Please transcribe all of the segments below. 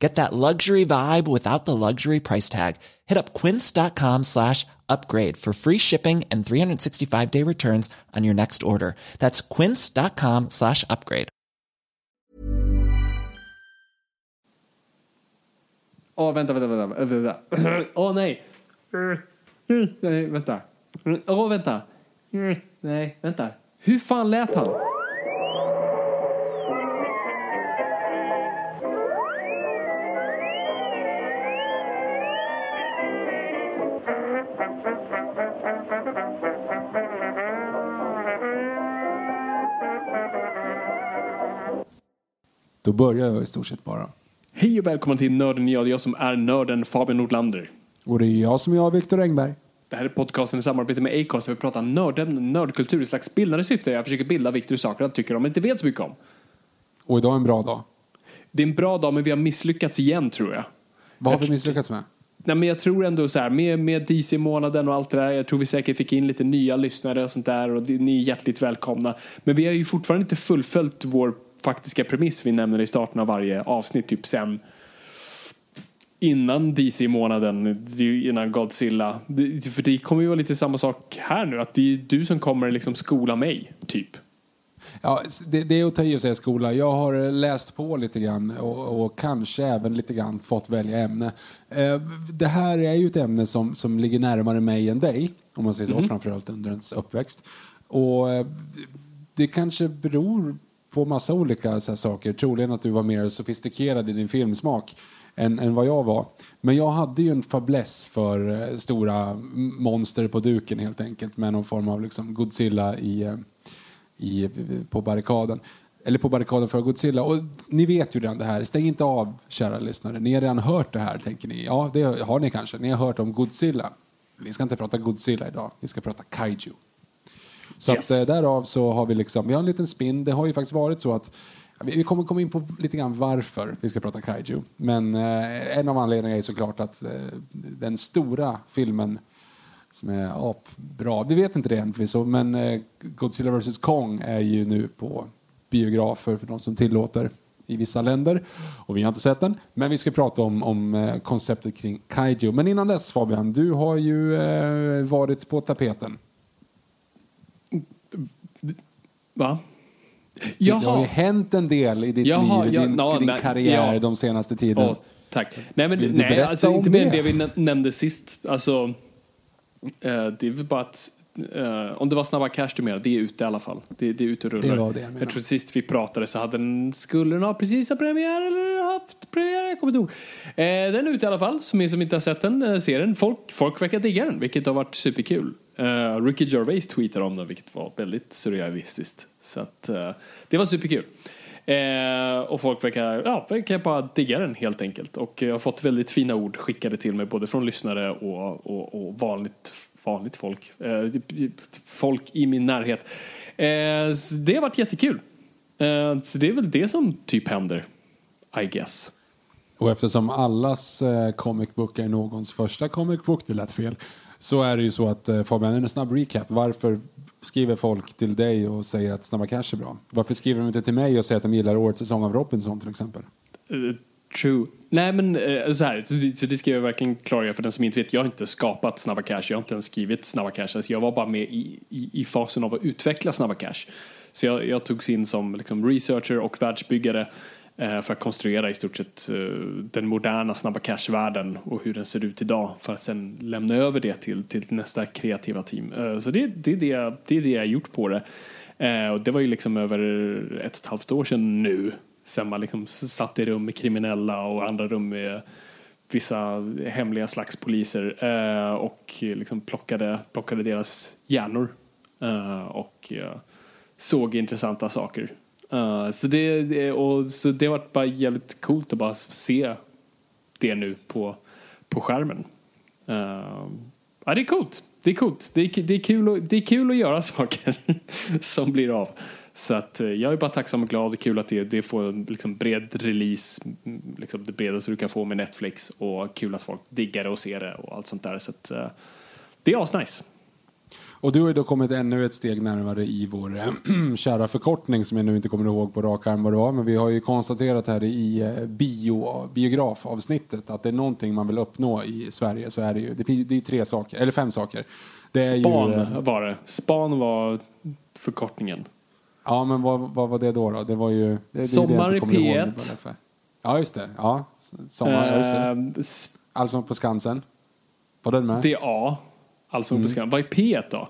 Get that luxury vibe without the luxury price tag. Hit up quince.com slash upgrade for free shipping and 365 day returns on your next order. That's quince.com slash upgrade. Åh, vänta, vänta, vänta. vänta. Åh, nej. Mm, nej, vänta. Mm, åh, vänta. Mm, nej, vänta. Hur fan lät han? Då börjar jag i stort sett bara. Hej och välkommen till Nörden jag, jag som är nörden Fabian Nordlander. Och det är jag som är jag, Viktor Engberg. Det här är podcasten i samarbete med Acast där vi pratar nördämnen, nördkultur i slags bildande syfte. Jag försöker bilda Viktor i saker han tycker om men inte vet så mycket om. Och idag är en bra dag. Det är en bra dag men vi har misslyckats igen tror jag. Vad har vi misslyckats med? Nej, men jag tror ändå så här, med, med DC-månaden och allt det där, jag tror vi säkert fick in lite nya lyssnare och sånt där och det, ni är hjärtligt välkomna. Men vi har ju fortfarande inte fullföljt vår faktiska premiss vi nämner i starten av varje avsnitt, typ sen innan DC-månaden, innan Godzilla. För det kommer ju vara lite samma sak här nu, att det är du som kommer liksom skola mig, typ. Ja, det, det är att ta i och säga skola. Jag har läst på lite grann och, och kanske även lite grann fått välja ämne. Eh, Det här är ju ett ämne som, som ligger närmare mig än dig, om man säger så, framförallt under ens uppväxt. Och eh, det kanske beror på massa olika så här saker. Troligen att du var mer sofistikerad i din filmsmak än, än vad jag var. Men jag hade ju en fäbless för eh, stora monster på duken helt enkelt med någon form av liksom Godzilla i, eh, i, på barrikaden. Eller på barrikaden för Godzilla. Och ni vet ju redan det här. Stäng inte av, kära lyssnare. Ni har redan hört det här, tänker ni. Ja, det har ni kanske. Ni har hört om Godzilla. Vi ska inte prata Godzilla idag. Vi ska prata Kaiju. Så Yes. att, eh, därav så har vi liksom, vi har en liten spin. Det har ju faktiskt varit så att vi kommer komma in på lite grann varför vi ska prata kaiju. Men eh, en av anledningarna är såklart att eh, den stora filmen som är apbra, vi vet inte det än förvisso, men eh, Godzilla vs Kong är ju nu på biografer för de som tillåter i vissa länder. Och vi har inte sett den, men vi ska prata om, om eh, konceptet kring kaiju. Men innan dess Fabian, du har ju eh, varit på tapeten. Va? Det har ju Jaha. hänt en del i ditt Jaha, liv, i din, ja, i din karriär ja. de senaste tiden. Åh, tack. Nej, men nej, alltså, inte mer än det? vi nä- nämnde sist. Alltså, eh, det är väl bara att eh, om det var Snabba Cash du menar, det är ute i alla fall. Det, det är ute och rullar. Det var det jag menade. jag tror sist vi pratade så hade den, skulle den ha precis ha premiär eller haft premiär, jag kommer inte ihåg. Eh, den är ute i alla fall, som ni som inte har sett den eh, ser den. Folk, folk verkar digga den, vilket har varit superkul. Uh, Ricky Gervais tweetade om den, vilket var väldigt surrealistiskt. Så att, uh, det var superkul. Uh, och folk verkar, ja, verkar bara digga den helt enkelt. Och jag har fått väldigt fina ord skickade till mig både från lyssnare och, och, och vanligt, vanligt folk. Folk i min närhet. Så det har varit jättekul. Så det är väl det som typ händer. I guess. Och eftersom allas eh, comic book är någons första comic book, det lät fel, så är det ju så att eh, Fabian, en snabb recap. Varför skriver folk till dig och säger att Snabba Cash är bra? Varför skriver de inte till mig och säger att de gillar årets säsong av Robinson till exempel? Eh, true. Nej men eh, så här, så, det- så det ska jag verkligen klargöra för den som inte vet. Jag har inte skapat Snabba Cash, jag har inte ens skrivit Snabba Cash. Alltså, jag var bara med i, i, i fasen av att utveckla Snabba Cash. Så jag, jag togs in som liksom, researcher och världsbyggare Eh, för att konstruera i stort sett eh, den moderna Snabba Cash-världen och hur den ser ut idag för att sen lämna över det till, till nästa kreativa team. Eh, så det, det, är det, jag- det är det jag har gjort på det. Och det var ju liksom över ett och ett halvt år sedan nu. Sen man liksom satt i rum med kriminella och andra rum med vissa hemliga slags poliser och liksom plockade, plockade deras hjärnor och såg intressanta saker. Uh, så, det, det, och, så det var bara jävligt coolt att bara se det nu på, på skärmen. Uh, ja, det är coolt. Det är coolt. Det är, det är, kul, att, det är kul att göra saker som blir av. Så att eh, jag är bara tacksam och glad och kul att det, det får en liksom bred release, mm, liksom det bredaste du kan få med Netflix och kul att folk diggar det och ser det och allt sånt där. Så att, eh, det är asnice. Och du har ju då kommit ännu ett steg närmare i vår äh, kära förkortning som jag nu inte kommer ihåg på rak arm vad det var. Men vi har ju konstaterat här i äh, bio, biografavsnittet att det är någonting man vill uppnå i Sverige så är det ju, det, finns, det är tre saker, eller fem saker. Det är Span ju, äh, var det. Span var förkortningen. Ja, men vad, vad var det då? då? Det var ju... Det, Sommar i P1. Ja, just det. Ja, sommar, ja, just det. Allsång på Skansen. Var den med? Det är A. Allsång mm. på Skansen. Vad är P1 då?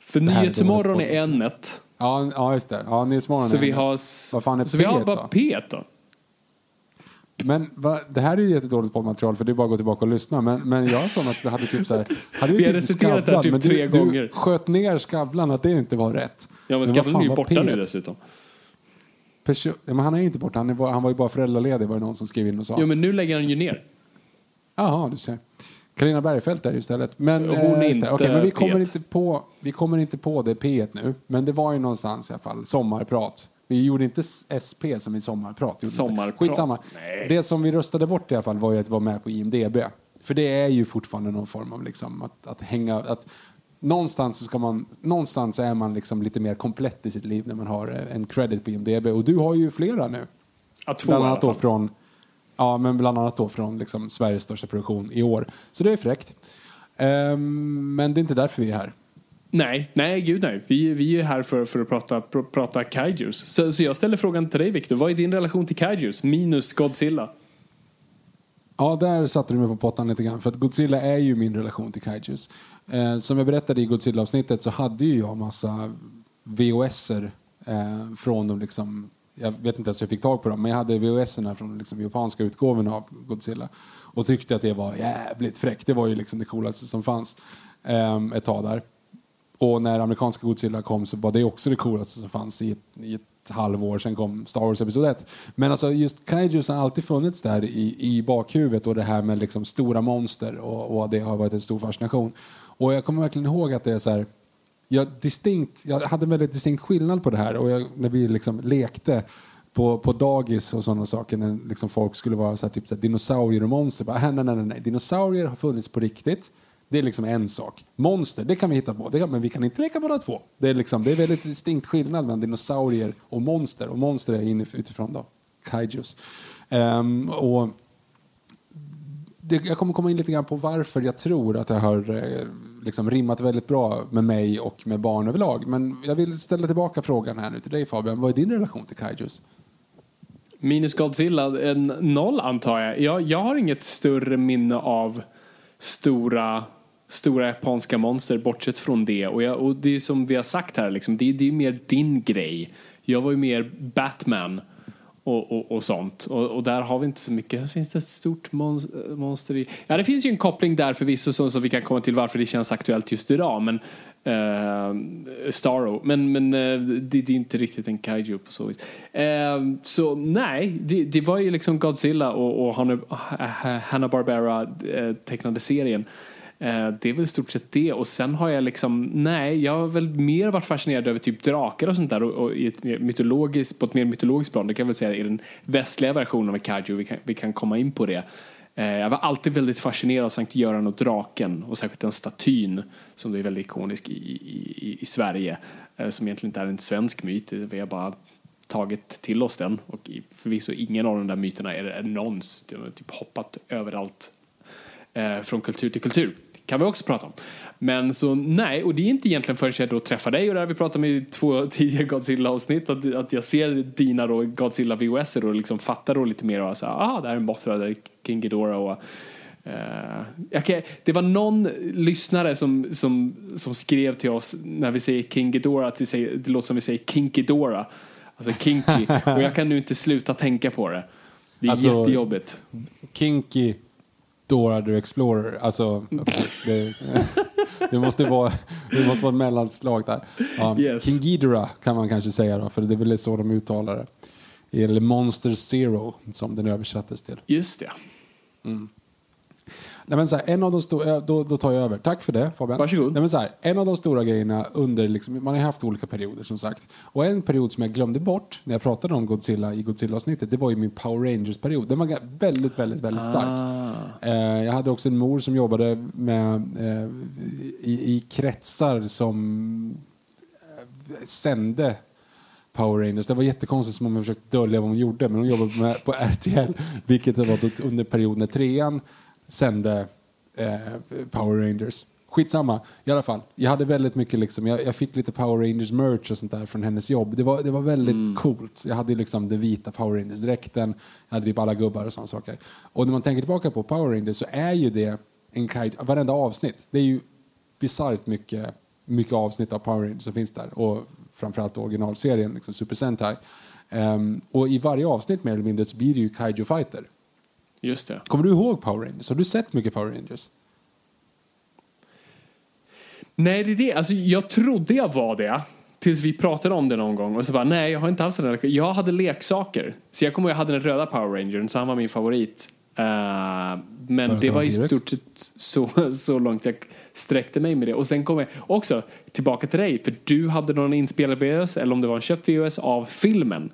För Nyhetsmorgon är N1. Ja, ja, just det. Ja, Nyhetsmorgon så är vi har, Vad fan är Så P1 vi har bara då? P1 då? Men va, det här är ju jättedåligt poddmaterial för det är bara att gå tillbaka och lyssna. Men, men jag har för att vi hade typ så här, hade vi, vi har typ reciterat det här typ tre du, gånger. Du sköt ner Skavlan att det inte var rätt. Ja men Skavlan är ju borta P1? nu dessutom. Perso ja, men han är inte borta, han, är, han var ju bara föräldraledig var det någon som skrev in och sa. Jo men nu lägger han ju ner. Jaha, du ser. Carina Bergfeldt är istället. Men, hon är eh, inte okay, men vi kommer inte, på, vi kommer inte på det P1 nu. Men det var ju någonstans i alla fall. Sommarprat. Vi gjorde inte SP som i sommarprat. Sommarprat? Skitsamma. Nej. Det som vi röstade bort i alla fall var ju att vara med på IMDB. För det är ju fortfarande någon form av liksom att, att hänga... Att, någonstans, ska man, någonstans är man liksom lite mer komplett i sitt liv när man har en credit på IMDB. Och du har ju flera nu. Ja, två Bland annat då från Ja, men bland annat då från liksom Sveriges största produktion i år. Så det är fräckt. Um, men det är inte därför vi är här. Nej, nej gud nej. Vi, vi är här för, för att prata, pr prata kaijus. Så, så jag ställer frågan till dig Victor. Vad är din relation till kaijus minus Godzilla? Ja, där satte du mig på pottan lite grann. För att Godzilla är ju min relation till kaijus. Eh, som jag berättade i Godzilla-avsnittet så hade ju jag massa VHS-er eh, från de liksom jag vet inte ens hur jag fick tag på dem, men jag hade VHS från liksom japanska utgåvorna av Godzilla och tyckte att det var jävligt fräckt. Det var ju liksom det coolaste som fanns eh, ett tag där. Och när amerikanska Godzilla kom så var det också det coolaste som fanns i ett, i ett halvår. Sen kom Star Wars Episod 1. Men alltså just kaijus har alltid funnits där i, i bakhuvudet och det här med liksom stora monster och, och det har varit en stor fascination. Och jag kommer verkligen ihåg att det är så här jag, distinkt, jag hade en väldigt distinkt skillnad på det här och jag, när vi liksom lekte på, på dagis och sådana saker när liksom folk skulle vara så här, typ så här, dinosaurier och monster. Bara, äh, nej, nej, nej, nej, dinosaurier har funnits på riktigt. Det är liksom en sak. Monster, det kan vi hitta på. Kan, men vi kan inte leka båda två. Det är, liksom, det är väldigt distinkt skillnad mellan dinosaurier och monster. Och monster är in, utifrån då, kaijus. Um, och det, jag kommer komma in lite grann på varför jag tror att det har eh, liksom rimmat väldigt bra med mig och med barn överlag. Men jag vill ställa tillbaka frågan här nu till dig Fabian. Vad är din relation till kaijus? Minus Godzilla, en noll antar jag. jag. Jag har inget större minne av stora stora japanska monster bortsett från det. Och, jag, och det är som vi har sagt här, liksom, det, det är mer din grej. Jag var ju mer Batman och, och, och sånt. Och, och, där har vi inte så mycket. Finns det ett stort monster i... Ja, det finns ju en koppling där förvisso som, som vi kan komma till varför det känns aktuellt just idag. Men eh, Starro. Men, men eh, det, det, är inte riktigt en kaiju på så vis. Eh, så nej, det, det, var ju liksom Godzilla och, och Hanna-Barbera Hanna eh, tecknade serien. Eh, det är väl i stort sett det. Och sen har jag liksom, nej, jag har väl mer varit fascinerad över typ drakar och sånt där och, och i ett mytologiskt, på ett mer mytologiskt plan. Det kan jag väl säga i den västliga versionen av Kaiju, vi kan, vi kan komma in på det. Eh, jag var alltid väldigt fascinerad av Sankt Göran och draken och särskilt den statyn som är väldigt ikonisk i, i, i Sverige. Eh, som egentligen inte är en svensk myt, vi har bara tagit till oss den och förvisso ingen av de där myterna är, det någons, De har typ hoppat överallt eh, från kultur till kultur kan vi också prata om. Men så nej, och det är inte egentligen förrän jag då träffar dig och det har vi pratat om i två tidigare Godzilla-avsnitt att, att jag ser dina då Godzilla VHS och liksom fattar då lite mer och så ah, det här är Mothra, det är King Ghidorah och Eh, jag kan, det var någon lyssnare som, som, som skrev till oss när vi säger King Ghidorah att det, säger, det låter som vi säger Kinky Dora. Alltså kinky. Och jag kan nu inte sluta tänka på det. Det är Alltså- jättejobbigt. Kinky Dora the Explorer. Alltså, det, det, måste vara, det måste vara ett mellanslag där. Ja, Yes. King Ghidorah kan man kanske säga då, för det är väl så de uttalar det. Eller Monster Zero som den översattes till. Just det. Nej, men så här, en av de stora, då, då tar jag över. Tack för det Fabian. Varsågod. Nej, men så här, en av de stora grejerna under, liksom, man har haft olika perioder som sagt. Och en period som jag glömde bort när jag pratade om Godzilla i Godzilla-avsnittet, det var ju min Power Rangers-period. Den var väldigt, väldigt, väldigt stark. Eh, jag hade också en mor som jobbade med, eh, i, i kretsar som eh, sände Power Rangers. Det var jättekonstigt som om hon försökte dölja vad hon gjorde. Men hon jobbade med, på RTL, vilket det var under perioden när trean sände eh, Power Rangers. Skitsamma, i alla fall. Jag hade väldigt mycket liksom, jag, jag fick lite Power Rangers merch och sånt där från hennes jobb. Det var, det var väldigt coolt. Jag hade liksom den vita Power Rangers-dräkten, jag hade typ alla gubbar och sådana saker. Och när man tänker tillbaka på Power Rangers så är ju det en kaiju, varenda avsnitt. Det är ju bisarrt mycket, mycket avsnitt av Power Rangers som finns där. Och framförallt originalserien, liksom Super Sentai. Ehm, och i varje avsnitt mer eller mindre så blir det ju Kaiju Fighter. Just det. Kommer du ihåg Power Rangers? Har du sett mycket Power Rangers? Nej, det är det. Alltså, jag trodde jag var det. Tills vi pratade om det någon gång. Och så bara, nej, jag har inte alls den. Jag hade leksaker. Så jag kommer ihåg, jag hade den röda Power Rangern, så han var min favorit. Eh, men det var i stort sett så, så långt jag sträckte mig med det. Och sen kom jag också tillbaka till dig, för du hade någon inspelad VHS, eller om det var en köpt VHS, av filmen.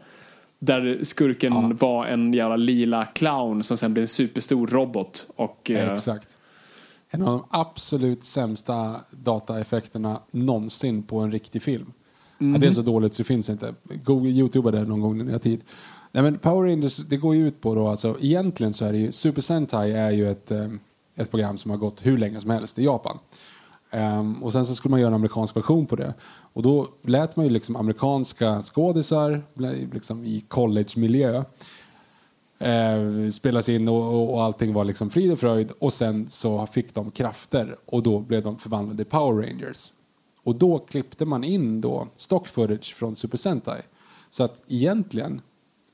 Där skurken Ja. var en jävla lila clown som sen blev en superstor robot. Och, eh, Exakt. En av de absolut sämsta dataeffekterna någonsin på en riktig film. Ja, det är så dåligt så det finns inte. Go Youtuba det någon gång ni har tid. Nej, men Power Rangers, det går ju ut på då, alltså, egentligen så är det ju, Super Sentai är ju ett, eh, ett program som har gått hur länge som helst i Japan. Ehm, och sen så skulle man göra en amerikansk version på det. Och då lät man ju liksom amerikanska skådisar liksom i collegemiljö eh, spelas in och, och, och allting var liksom frid och fröjd och sen så fick de krafter och då blev de förvandlade till Power Rangers. Och då klippte man in då stock footage från Super Sentai. Så att egentligen,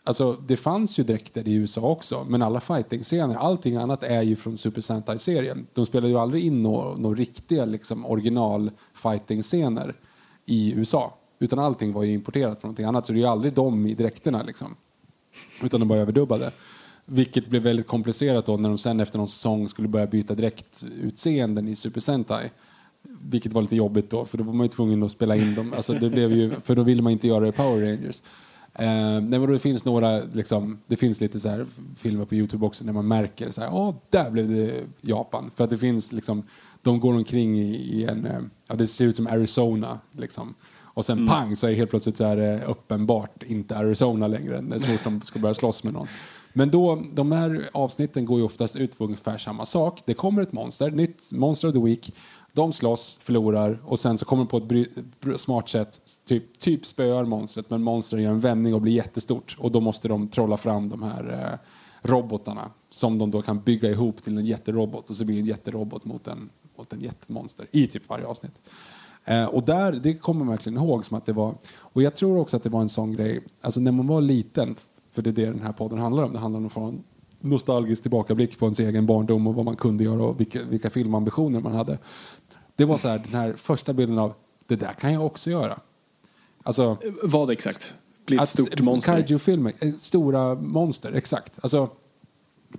alltså det fanns ju dräkter i USA också, men alla fighting-scener, allting annat är ju från Super Sentai-serien. De spelade ju aldrig in några nå riktiga liksom, original fighting-scener i USA. Utan allting var ju importerat från någonting annat, så det är ju aldrig de i dräkterna liksom. Utan de bara överdubbade. Vilket blev väldigt komplicerat då när de sen efter någon säsong skulle börja byta dräktutseenden i Super Sentai. Vilket var lite jobbigt då, för då var man ju tvungen att spela in dem. Alltså det blev ju, för då ville man inte göra det i Power Rangers. Eh, nej, men det finns några, liksom, det finns lite så här filmer på Youtube också när man märker så här, åh, där blev det Japan. För att det finns liksom, de går omkring i, en, eh, ja det ser ut som Arizona liksom. Och sen pang så är det helt plötsligt så är det uppenbart inte Arizona längre. Det är så fort de ska börja slåss med någon. Men då, de här avsnitten går ju oftast ut på ungefär samma sak. Det kommer ett monster, nytt monster of the week. De slåss, förlorar och sen så kommer de på ett bry- br- smart sätt typ, typ spöar monstret men monstret gör en vändning och blir jättestort och då måste de trolla fram de här eh, robotarna som de då kan bygga ihop till en jätterobot och så blir det en jätterobot mot en, mot en jättemonster i typ varje avsnitt. Eh, och där, det kommer man verkligen ihåg som att det var, och jag tror också att det var en sån grej, alltså när man var liten, för det är det den här podden handlar om, det handlar om en nostalgisk tillbakablick på ens egen barndom och vad man kunde göra och vilka, vilka filmambitioner man hade. Det var så här, den här första bilden av, det där kan jag också göra. Alltså, Vad exakt? Blir ett stort monster? Kaiju-filmer, eh, stora monster, exakt. Alltså,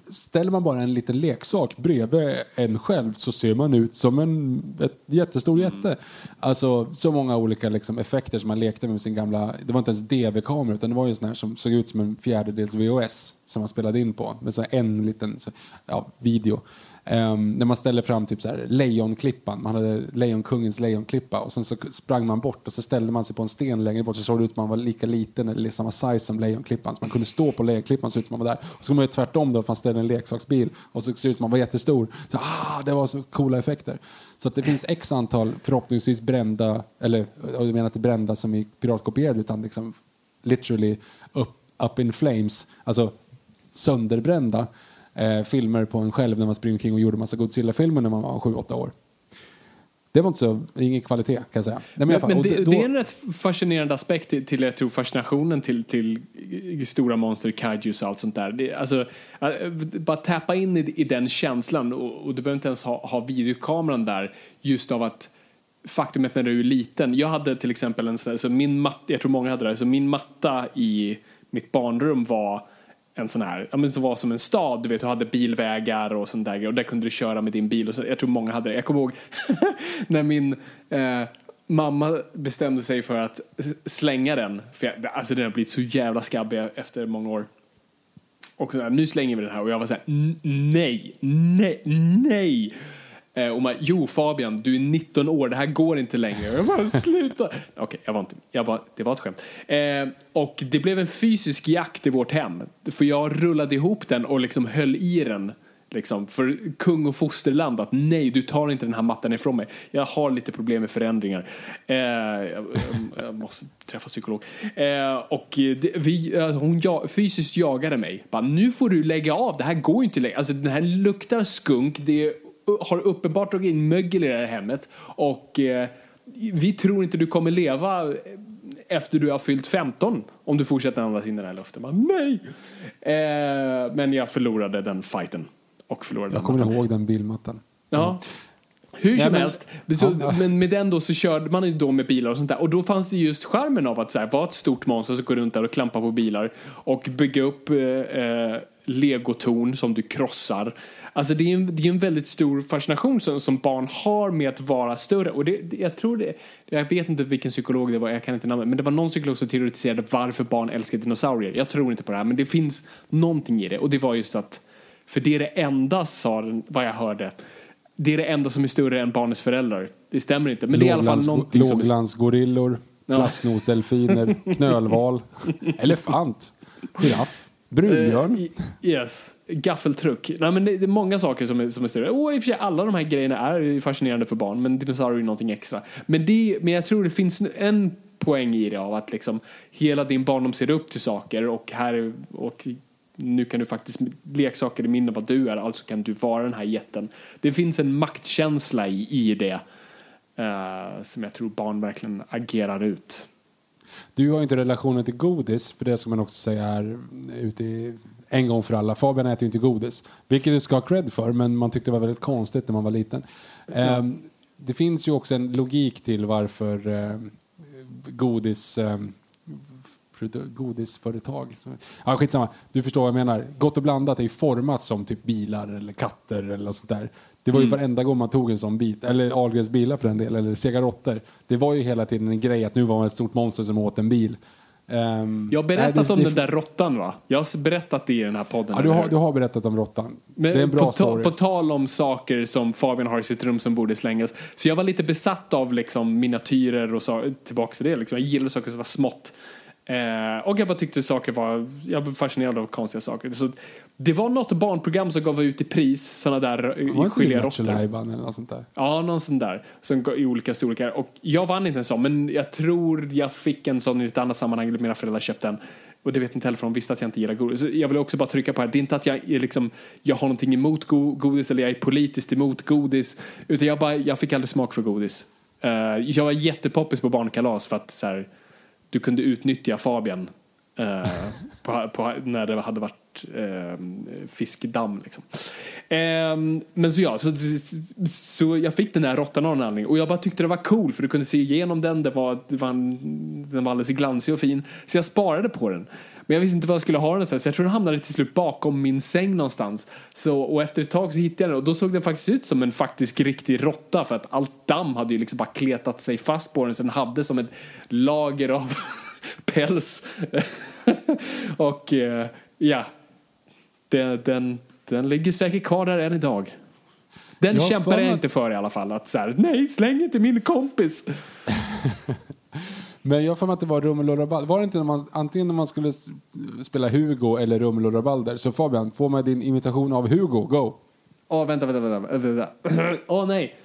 ställer man bara en liten leksak bredvid en själv så ser man ut som en ett jättestor Mm. jätte. Alltså så många olika liksom, effekter som man lekte med sin gamla, det var inte ens DV-kamera utan det var ju en sån här som såg ut som en fjärdedels VHS som man spelade in på med så en liten så, ja, video. Um, när man ställer fram typ så här lejonklippan, man hade lejonkungens lejonklippa och sen så sprang man bort och så ställde man sig på en sten längre bort så såg det ut som man var lika liten eller liksom samma size som lejonklippan så man kunde stå på lejonklippan så ut som man var där. Och så man ju tvärtom då, man ställde en leksaksbil och så såg det ut som man var jättestor. Så, ah, det var så coola effekter. Så att det finns x antal förhoppningsvis brända, eller jag menar inte brända som är piratkopierade utan liksom literally up, up in flames, alltså sönderbrända eh, filmer på en själv när man springer omkring och gjorde massa Godzilla-filmer när man var 7-8 år. Det var inte så, ingen kvalitet kan jag säga. Nej, men Men och det, då- det är en rätt fascinerande aspekt till, till jag tror fascinationen till, till stora monster, kaijus och allt sånt där. Det, alltså, äh, bara tappa in i, i den känslan och, och du behöver inte ens ha, ha videokameran där just av att faktumet när du är liten. Jag hade till exempel en sån här, så min matta, jag tror många hade det, så min matta i mitt barnrum var en sån här, ja men som var som en stad, du vet, du hade bilvägar och sånt där och där kunde du köra med din bil och så, jag tror många hade det. Jag kommer ihåg när min eh, mamma bestämde sig för att slänga den, för jag, alltså den har blivit så jävla skabbig efter många år. Och så här, nu slänger vi den här och jag var så här, nej, nej, nej. Eh, och man, jo Fabian, du är 19 år, det här går inte längre. Jag bara, sluta. Okej, okay, jag var inte, jag bara, det var ett skämt. Eh, och det blev en fysisk jakt i vårt hem. För jag rullade ihop den och liksom höll i den. Liksom, för kung och fosterland att nej, du tar inte den här mattan ifrån mig. Jag har lite problem med förändringar. Eh, jag, jag måste träffa psykolog. Eh, och det, vi, eh, hon ja, fysiskt jagade mig. Bara, nu får du lägga av, det här går ju inte längre. Alltså den här luktar skunk, det är, har uppenbart dragit in mögel i det här hemmet. Och eh, vi tror inte du kommer leva efter du har fyllt 15 om du fortsätter andas in den här luften. Bara, nej! Eh, men jag förlorade den fighten. Och förlorade Jag kommer mattan. ihåg den bilmattan. Ja. Hur Nej, som men- helst, så, Ja. men med den då så körde man ju då med bilar och sånt där. Och då fanns det just charmen av att så här, vara ett stort monster som går runt där och klampar på bilar och bygga upp eh, eh, legotorn som du krossar. Alltså det är en, det är en väldigt stor fascination som, som barn har med att vara större. Och det, det, jag tror det, jag vet inte vilken psykolog det var, jag kan inte namnet, men det var någon psykolog som teoretiserade varför barn älskar dinosaurier. Jag tror inte på det här, men det finns någonting i det. Och det var just att, för det är det enda, sa vad jag hörde, det är det enda som är större än barnets föräldrar. Det stämmer inte, men det är i alla fall någonting som. Låglandsgorillor, flasknosdelfiner, knölval, elefant, giraff, brunbjörn. Eh, Yes, gaffeltruck. Nej, men det, det är många saker som är, som är större. Och i och för sig, alla de här grejerna är fascinerande för barn, men dinosaurier är någonting extra. Men, det, men jag tror det finns en poäng i det av att liksom hela din barndom ser upp till saker och här och nu kan du faktiskt leksaker är mindre än vad du är, alltså kan du vara den här jätten. Det finns en maktkänsla i, i det eh, som jag tror barn verkligen agerar ut. Du har inte relationen till godis, för det ska man också säga här ute i, en gång för alla. Fabian äter ju inte godis, vilket du ska ha cred för, men man tyckte det var väldigt konstigt när man var liten. Ehm, det finns ju också en logik till varför eh, godis... produ- godisföretag. Ja, skitsamma. Du förstår vad jag menar. Gott och blandat är ju format som typ bilar eller katter eller sånt där. Det var ju varenda gång man tog en sån bit, eller Ahlgrens bilar för en del, eller Sega råttor. Det var ju hela tiden en grej att nu var man ett stort monster som åt en bil. Ehm, Jag har nej, berättat det- om det- den där råttan va? Jag har berättat det i den här podden. Ja, du har, du har berättat om råttan. Det är en bra på, story. på tal om saker som Fabian har i sitt rum som borde slängas. Så jag var lite besatt av liksom miniatyrer och så, tillbaka till det. Liksom. Jag gillade saker som var smått. Eh, och jag bara tyckte saker var, jag blev fascinerad av konstiga saker. Så det var något barnprogram som gav ut i pris sådana där eh, sånt där? Ja, någon sån där. Som I olika storlekar. Och jag vann inte en sån, men jag tror jag fick en sån i ett annat sammanhang. Mina föräldrar köpte den. Och det vet inte heller för de visste att jag inte gillar godis. Så jag vill också bara trycka på här. Det är inte att jag, är liksom, jag har någonting emot go- godis eller jag är politiskt emot godis. Utan jag, bara, jag fick aldrig smak för godis. Eh, jag var jättepoppis på barnkalas för att så här, du kunde utnyttja Fabian. eh, på, på, när det hade varit eh, fiskdamm. Liksom. Eh, men så ja, så, så jag fick den här råttan av någon anledning och jag bara tyckte det var cool för du kunde se igenom den, det var, det var en, den var alldeles glansig och fin. Så jag sparade på den. Men jag visste inte vad jag skulle ha den någonstans så jag tror den hamnade till slut bakom min säng någonstans. Så, och efter ett tag så hittade jag den och då såg den faktiskt ut som en faktisk riktig råtta för att allt damm hade ju liksom bara kletat sig fast på den så den hade som ett lager av päls. och eh, ja, den, den, den ligger säkert kvar där än idag. Den Jag kämpar jag inte för i alla fall. Att så här, nej, släng inte min kompis. Men jag mig att det var Rummel och Rabalder. Var det inte när man, antingen när man skulle spela Hugo eller Rummel och Rabalder? Så Fabian, få mig din imitation av Hugo. Go! Åh, vänta, vänta, vänta. vänta. Åh, nej.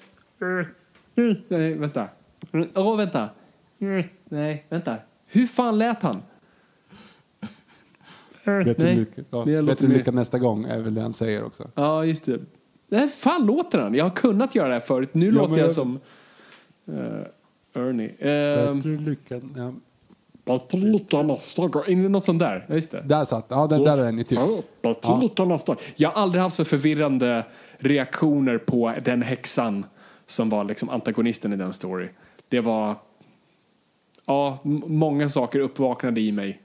Nej, vänta. Åh, vänta. Nej, vänta. Hur fan lät han? Bättre, lycka, ja, låter bättre lycka nästa gång är väl det han säger också. Ja, just det. Det här fan låter han. Jag har kunnat göra det här förut. Nu låter men jag jag- som uh, Ernie. Uh, Bättre lycka... Ja. bättre lycka nästa gång. Är det Något sånt där. Ja, Just det. Där satt Ja, den, där är den ju typ. Ja, bättre lycka nästa gång. Jag har aldrig haft så förvirrande reaktioner på den häxan som var liksom antagonisten i den story. Det var... Ja, många saker uppvaknade i mig.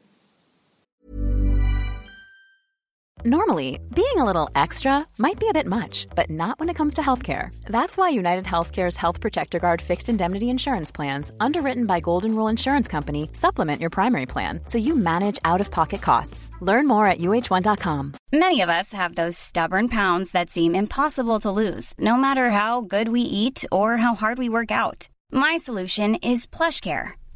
Normally, being a little extra might be a bit much, but not when it comes to healthcare. That's why United Healthcare's Health Protector Guard fixed indemnity insurance plans, underwritten by Golden Rule Insurance Company, supplement your primary plan so you manage out of pocket costs. Learn more at uh1.com. Many of us have those stubborn pounds that seem impossible to lose, no matter how good we eat or how hard we work out. My solution is PlushCare.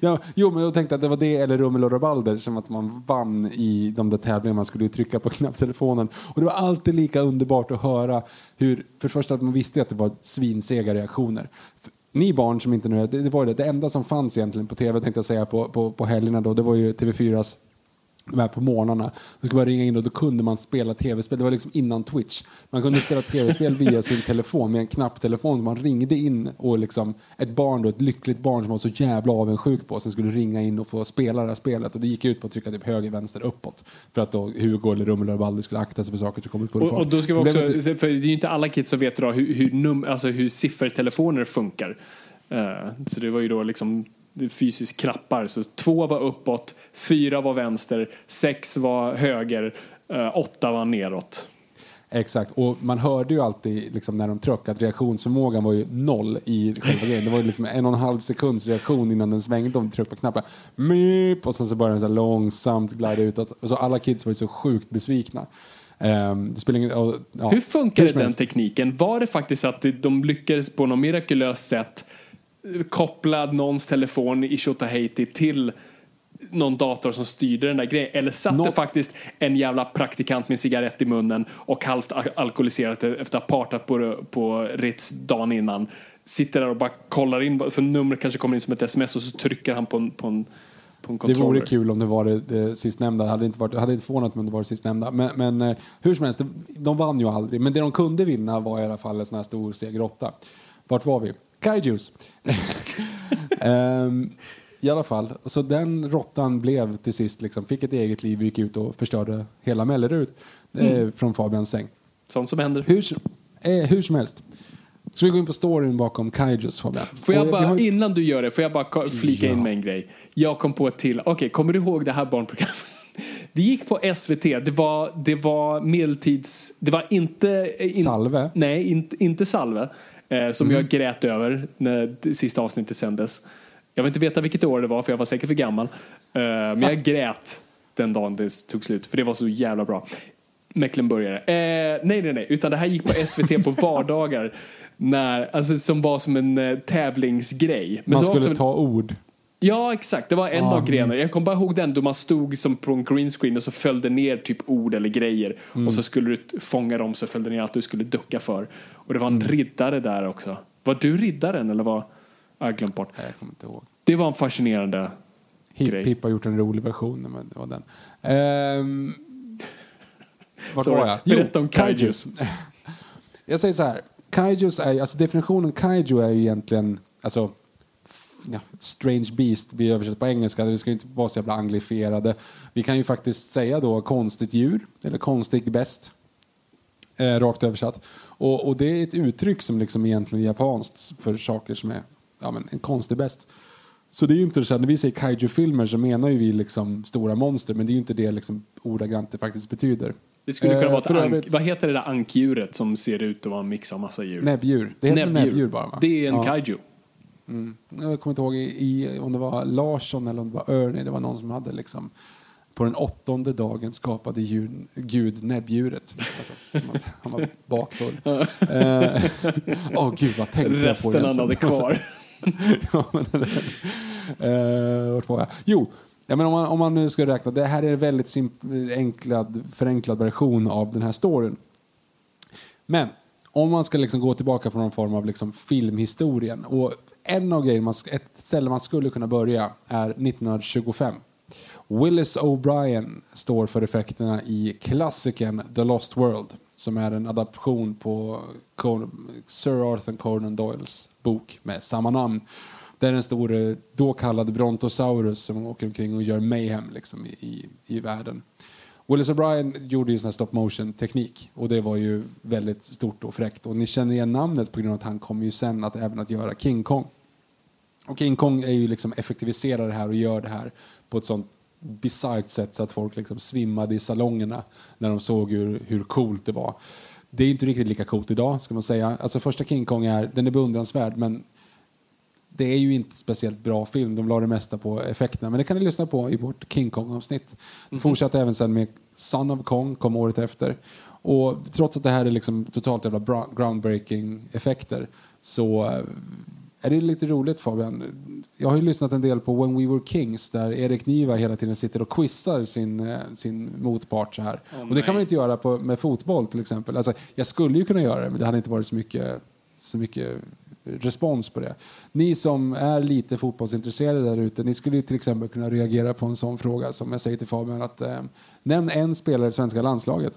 Ja, jo, men jag tänkte att det var det eller Rummel och Rabalder som att man vann i de där tävlingarna. Man skulle ju trycka på knapptelefonen. Och det var alltid lika underbart att höra hur, för det första att man visste ju att det var svinsega reaktioner. Ni barn som inte nu, det, det var det, det enda som fanns egentligen på tv tänkte jag säga på, på, på helgerna då, det var ju TV4s de här på morgnarna. Då skulle man ringa in och då kunde man spela tv-spel. Det var liksom innan Twitch. Man kunde spela tv-spel via sin telefon med en knapptelefon man ringde in och liksom ett barn då, ett lyckligt barn som var så jävla avundsjuk på som skulle ringa in och få spela det här spelet. Och det gick ut på att trycka typ höger, vänster, uppåt. För att då Hugo eller Rummel och Balder skulle akta sig för saker som kommer på Och, och då ska vi också, för det är ju inte alla kids som vet idag hur, hur, num, alltså hur siffertelefoner funkar. Eh, så det var ju då liksom fysiskt knappar. Så två var uppåt, fyra var vänster, sex var höger, eh, åtta var neråt. Exakt, och man hörde ju alltid liksom, när de tryckte att reaktionsförmågan var ju noll i själva grejen. Det var ju liksom en och en halv sekunds reaktion innan den svängde om tryckte på knappen. Meep, och sen så började den så långsamt glida utåt. Och så alla kids var ju så sjukt besvikna. Spelar ingen, och, ja, Hur funkar som den tekniken? Var det faktiskt att de lyckades på något mirakulöst sätt eh, koppla någons telefon i Tjotahejti till någon dator som styrde den där grejen? Eller satt det Nå- faktiskt en jävla praktikant med cigarett i munnen och halvt al- alkoholiserat efter att ha partat på, på Ritz dagen innan sitter där och bara kollar in, för numret kanske kommer in som ett sms och så trycker han på en, på en, på en Det vore kul om det var det, det sistnämnda. Det hade inte, varit, det hade inte förvånat mig om det var det sistnämnda. Men, men eh, hur som helst, det, de vann ju aldrig. Men det de kunde vinna var i alla fall en sån här stor seger 8. Vart var vi? Kaijus. Ehm, I alla fall, så den råttan blev till sist, liksom, fick ett eget liv, gick ut och förstörde hela Mellerud eh, från Fabians säng. Sånt som händer. Hur, eh, hur som helst. Ska vi gå in på storyn bakom Kaijus, Fabian? Får jag vi bara, innan du gör det, får jag bara ka- flika Ja. in med en grej. Jag kom på ett till. Okej, kommer du ihåg det här barnprogrammet? Det gick på SVT. Det var, det var medeltids... Det var inte... eh, In, Salve? Nej, inte, inte Salve. Eh, som jag grät över när det sista avsnittet sändes. Jag vill inte veta vilket år det var, för jag var säkert för gammal. Eh, men jag grät den dagen det tog slut, för det var så jävla bra. Mecklenburgare. Eh, nej, nej, nej. Utan det här gick på SVT på vardagar. När, alltså, som var som en eh, tävlingsgrej. Men Man skulle en- ta ord. Ja, exakt. Det var en Ja, av grejerna. Jag kommer bara ihåg den då man stod som på en green screen och så följde ner typ ord eller grejer. Mm. Och så skulle du fånga dem så följde ner allt du skulle ducka för. Och det var en Mm. riddare där också. Var du riddaren eller var... Jag har glömt bort. Nej, jag kommer inte ihåg. Det var en fascinerande Hipp grej. Hipp har gjort en rolig version, men det var den. Ehm, vart Sorry. var jag? Berätta om Kaijus. jag säger så här. Kaijus är, alltså definitionen kaiju är ju egentligen, alltså, ja, strange beast blir översatt på engelska. Det ska inte vara så jävla anglifierade. Vi kan ju faktiskt säga då konstigt djur, eller konstig bäst. Eh, rakt översatt. Och, och det är ett uttryck som liksom egentligen är japanskt för saker som är ja, men en konstig bäst. Så det är ju inte så här, när vi säger kaiju-filmer så menar ju vi liksom stora monster men det är ju inte det liksom ordagrant det faktiskt betyder. Det skulle kunna Eh, vara ett ank, Vad heter det där ankdjuret som ser ut att vara en mix av massa djur? Näbbdjur. Det heter näbbdjur, näbbdjur bara va? Det är en Ja. kaiju. Jag kommer inte ihåg i, om det var Larsson eller om det var Ernie. Det var någon som hade liksom på den åttonde dagen skapade djur, Gud näbbdjuret. Alltså, att han var bakfull. Eh, Åh gud, vad tänkte jag på Resten han hade kvar. ja, men eh, vart var jag? Jo, ja, men om, man, om man nu ska räkna. Det här är en väldigt simp- enklad, förenklad version av den här storyn. Men om man ska liksom gå tillbaka från någon form av liksom filmhistorien. Och en av grejerna, ett ställe man skulle kunna börja är 1925. Willis O'Brien står för effekterna i klassikern The Lost World som är en adaption på Sir Arthur Conan Doyles bok med samma namn. Det är den store, då kallade Brontosaurus som åker omkring och gör mayhem liksom, i, i, i världen. Willis O'Brien gjorde ju sån här stop motion teknik och det var ju väldigt stort och fräckt. Och ni känner igen namnet på grund av att han kommer ju sen att även att göra King Kong. Och King Kong är ju liksom effektiviserar det här och gör det här på ett sånt bisarrt sätt så att folk liksom svimmade i salongerna när de såg hur, hur coolt det var. Det är inte riktigt lika coolt idag ska man säga. Alltså första King Kong är, den är beundransvärd men det är ju inte speciellt bra film. De la det mesta på effekterna. Men det kan ni lyssna på i vårt King Kong-avsnitt. Vi fortsatte även sen med Son of Kong, kom året efter. Och trots att det här är liksom totalt jävla groundbreaking effekter så eh, är det lite roligt Fabian. Jag har ju lyssnat en del på When We Were Kings där Erik Niva hela tiden sitter och quizar sin, eh, sin motpart så här. och det kan man inte göra på, med fotboll till exempel. Alltså, jag skulle ju kunna göra det men det hade inte varit så mycket, så mycket respons på det. Ni som är lite fotbollsintresserade där ute, ni skulle till exempel kunna reagera på en sån fråga som jag säger till Fabian att eh, nämn en spelare i svenska landslaget.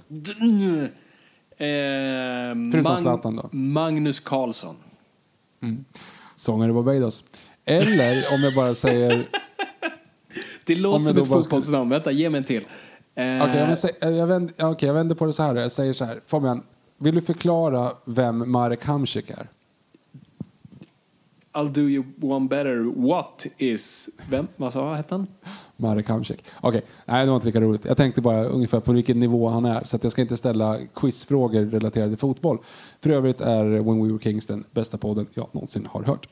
Eh, Förutom Zlatan då? Magnus Carlsson. Sångare i Barbados. Eller om jag bara säger... Det låter jag som ett fotbollsnamn. Vänta, ge mig en till. Eh, Okej, jag, vill sä- jag, vänder, okej, jag vänder på det så här. Jag säger så här. Fabian, vill du förklara vem Marek Hamsik är? I'll do you one better. What is... Vem? Vad sa hette han? Marek Hamsik. Okej, nej det var inte lika roligt. Jag tänkte bara ungefär på vilken nivå han är. Så jag ska inte ställa quizfrågor relaterade till fotboll. För övrigt är When We Were Kings den bästa podden jag någonsin har hört.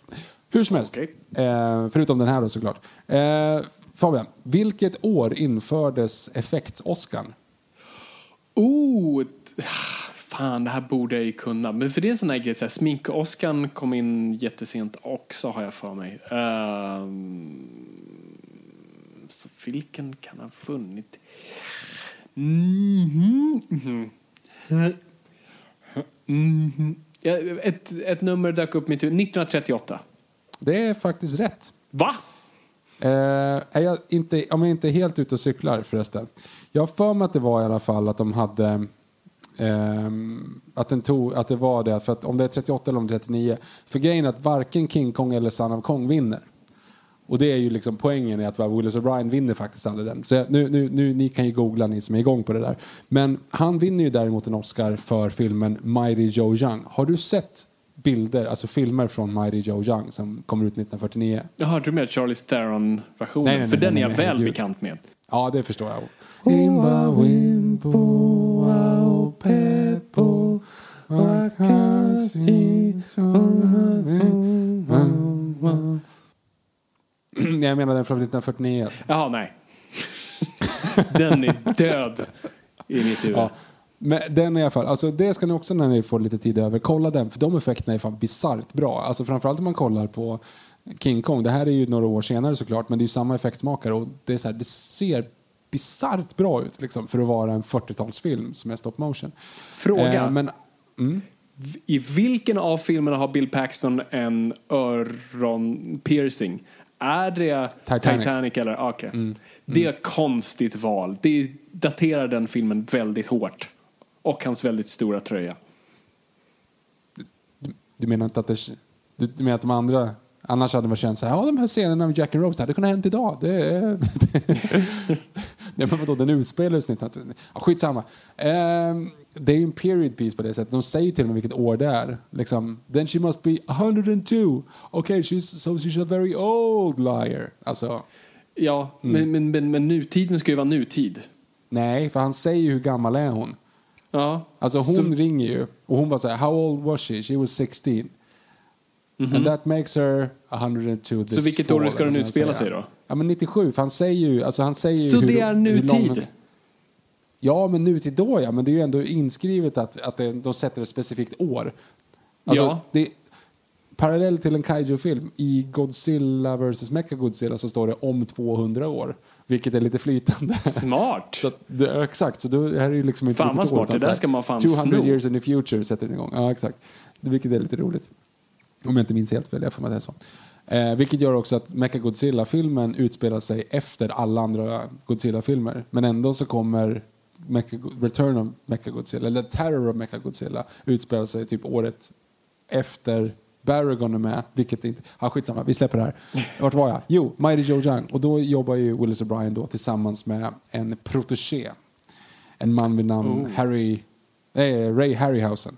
Hur som helst. Okej. Eh, förutom den här då såklart. Eh, Fabian, vilket år infördes effekts-Oscarn? Oh, fan det här borde jag ju kunna. Men för det är en sån här grej, så här, smink-Oscar kom in jättesent också har jag för mig. Ehm, så vilken kan ha funnit? Mhm, mhm. Mhm. Ja, ett, ett nummer dök upp mitt huvud. 1938. Det är faktiskt rätt. Va? Eh, är jag inte, om jag inte är helt ute och cyklar förresten. Jag har för mig att det var i alla fall att de hade ehm, att, den tog, att det var det, för att om det är 38 eller om det är 39. För grejen är att varken King Kong eller Son of Kong vinner. Och det är ju liksom poängen i att Willis O'Brien vinner faktiskt aldrig den. Så jag, nu, nu, nu, ni kan ju googla ni som är igång på det där. Men han vinner ju däremot en Oscar för filmen Mighty Joe Young. Har du sett bilder, alltså filmer från Mighty Joe Young som kommer ut 1949? Jag hörde du med Charlie Theron-versionen? För nej, den nej, är jag nej, väl herregud. bekant med. Ja, det förstår jag. Imba wimbo Nej, jag menar den från 1949. Alltså. Jaha, nej. den är död i mitt huvud. Ja. Men den i alla fall, alltså det ska ni också när ni får lite tid över, kolla den för de effekterna är fan bisarrt bra. Alltså framförallt om man kollar på King Kong, det här är ju några år senare såklart men det är ju samma effektsmakare och det, är så här, det ser bisarrt bra ut liksom, för att vara en 40-talsfilm som är stop motion. Fråga. Eh, men, I vilken av filmerna har Bill Paxton en öron-piercing? Är det Titanic. Titanic, eller? ah, Okej. Det är ett konstigt val. Det daterar den filmen väldigt hårt. Och hans väldigt stora tröja. du menar inte att det, du, du menar att de andra Annars hade man känt så här, ja de här scenerna med Jack and Rose hade kunnat hänt idag. Det är, Nej, men vadå, den utspelar sig 19... Ja, skitsamma. Ehm, det är ju en period piece på det sättet. De säger till och med vilket år det är. Liksom, Then she must be 102. Okay, she's, so she's a very old liar. Alltså, Ja, Mm. men, men, men, men nutiden ska ju vara nutid. nej, för han säger ju hur gammal är hon. Ja. Alltså hon Så- ringer ju och hon bara så här, how old was she? She was 16. And that makes her 102 this. Så vilket år ska den utspela sig då? Ja men 97, för han säger ju, alltså han säger Så hur, det är lång- nutid? Ja, men nutid då ja, men det är ju ändå inskrivet att, att det, de sätter ett specifikt år. Alltså, Ja. det, parallell till en kaiju-film, i Godzilla vs. Mechagodzilla så står det om 200 år. Vilket är lite flytande. Smart. Så det, exakt, så då är det ju liksom inte Fan, vad smart. år, Det där så här, ska man fan 200 sno. years in the future sätter den igång. Ja, exakt. Det- Vilket är lite roligt. Om jag inte minns helt fel, jag får mig att det är så. Eh, vilket gör också att Mechagodzilla-filmen utspelar sig efter alla andra Godzilla-filmer. Men ändå så kommer Mecha- Return of Mechagodzilla, eller Terror of Mechagodzilla, utspelar sig typ året efter Baragon är med, vilket inte... Ja, skitsamma, vi släpper det här. Vart var jag? Jo, Mighty Joe Young. Och då jobbar ju Willis O'Brien då tillsammans med en protégé. En man vid namn Harry, eh, Ray Harryhausen.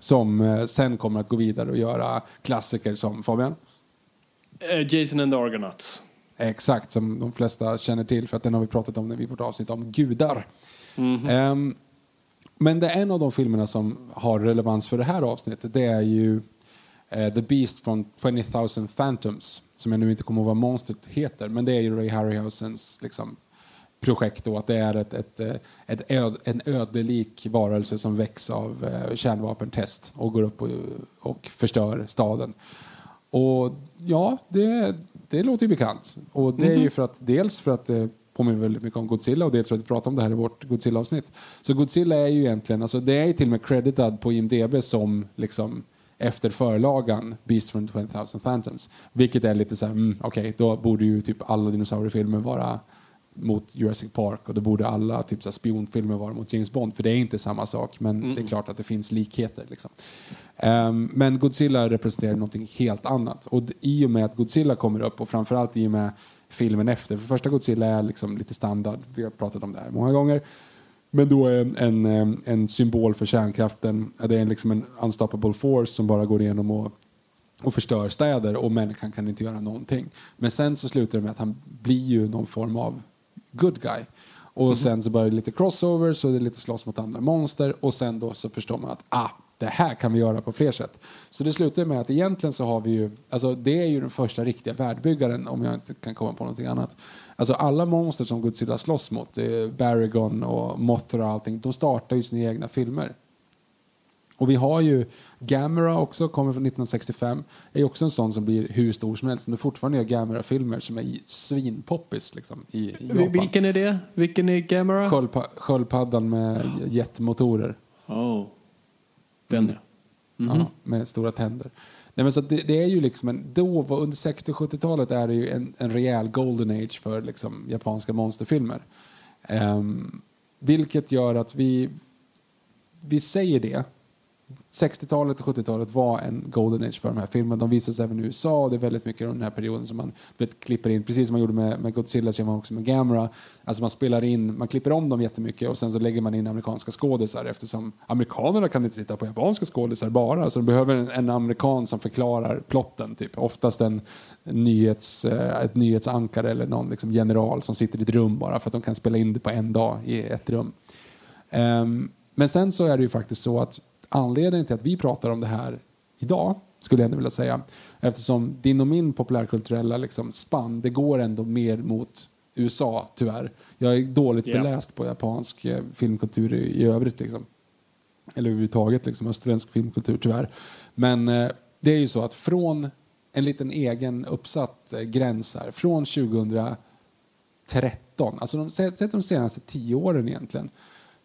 Som eh, sen kommer att gå vidare och göra klassiker som Fabian. Eh, Jason and the Argonauts. Exakt, som de flesta känner till för att den har vi pratat om när vi vårt avsnitt om gudar. Ehm, men det är en av de filmerna som har relevans för det här avsnittet. Det är ju eh, The Beast från 20 000 Phantoms. Som jag nu inte kommer ihåg vad monstret heter. Men det är ju Ray Harryhausens liksom, projekt då. Att det är ett, ett, eh, ett öd, en ödelik varelse som väcks av eh, kärnvapentest och går upp och, och förstör staden. Och ja, det, det låter ju bekant. Och det är ju för att dels för att det påminner väldigt mycket om Godzilla och dels för att vi pratar om det här i vårt Godzilla-avsnitt. Så Godzilla är ju egentligen, alltså det är ju till och med creditad på IMDB som liksom efter förlagan Beast from 20 000 Phantoms. Vilket är lite så här, mm, okej, då borde ju typ alla dinosauriefilmer vara mot Jurassic Park och då borde alla typ så här, spionfilmer vara mot James Bond. För det är inte samma sak, men det är klart att det finns likheter. Liksom. Ehm, men Godzilla representerar någonting helt annat. Och i och med att Godzilla kommer upp och framförallt i och med filmen efter. För första Godzilla är liksom lite standard, vi har pratat om det här många gånger. Men då är en, en, em, en symbol för kärnkraften. Det är liksom en unstoppable force som bara går igenom och och förstör städer och människan kan inte göra någonting. Men sen så slutar det med att han blir ju någon form av good guy. Och sen så börjar det lite crossover, så det är lite slåss mot andra monster och sen då så förstår man att ah, det här kan vi göra på fler sätt. Så det slutar med att egentligen så har vi ju, alltså det är ju den första riktiga världbyggaren om jag inte kan komma på någonting annat. Alltså alla monster som Godzilla slåss mot, Baragon och Mothra och allting, de startar ju sina egna filmer. Och vi har ju Gamera också, kommer från 1965. Är ju också en sån som blir hur stor som helst. Men det fortfarande gör Gamera-filmer som är svinpoppis liksom, i, Japan. Vilken är det? Vilken är Gamera? Sköldpa sköldpaddan med jetmotorer. Oh. Den ja. Ja, med stora tänder. Nej, men så det, det är ju liksom en, då, under 60 och 70-talet är det ju en, en rejäl golden age för liksom, japanska monsterfilmer. Ehm, vilket gör att vi, vi säger det. 60-talet och 70-talet var en golden age för de här filmerna. De visas även i USA och det är väldigt mycket av den här perioden som man vet, klipper in, precis som man gjorde med, med Godzilla så gör man också med Gamera. Alltså man spelar in, man klipper om dem jättemycket och sen så lägger man in amerikanska skådisar eftersom amerikanerna kan inte titta på japanska skådisar bara. Så de behöver en, en amerikan som förklarar plotten. Typ. Oftast en nyhets, eh, ett nyhetsankare eller någon liksom general som sitter i ett rum bara för att de kan spela in det på en dag i ett rum. Um, men sen så är det ju faktiskt så att anledningen till att vi pratar om det här idag, skulle jag ändå vilja säga, eftersom din och min populärkulturella liksom spann, det går ändå mer mot USA, tyvärr. Jag är dåligt Ja. beläst på japansk eh, filmkultur i, i övrigt. Liksom. Eller överhuvudtaget liksom, österländsk filmkultur, tyvärr. Men eh, det är ju så att från en liten egen uppsatt eh, gräns här, från 2013, alltså de, sett de senaste tio åren egentligen,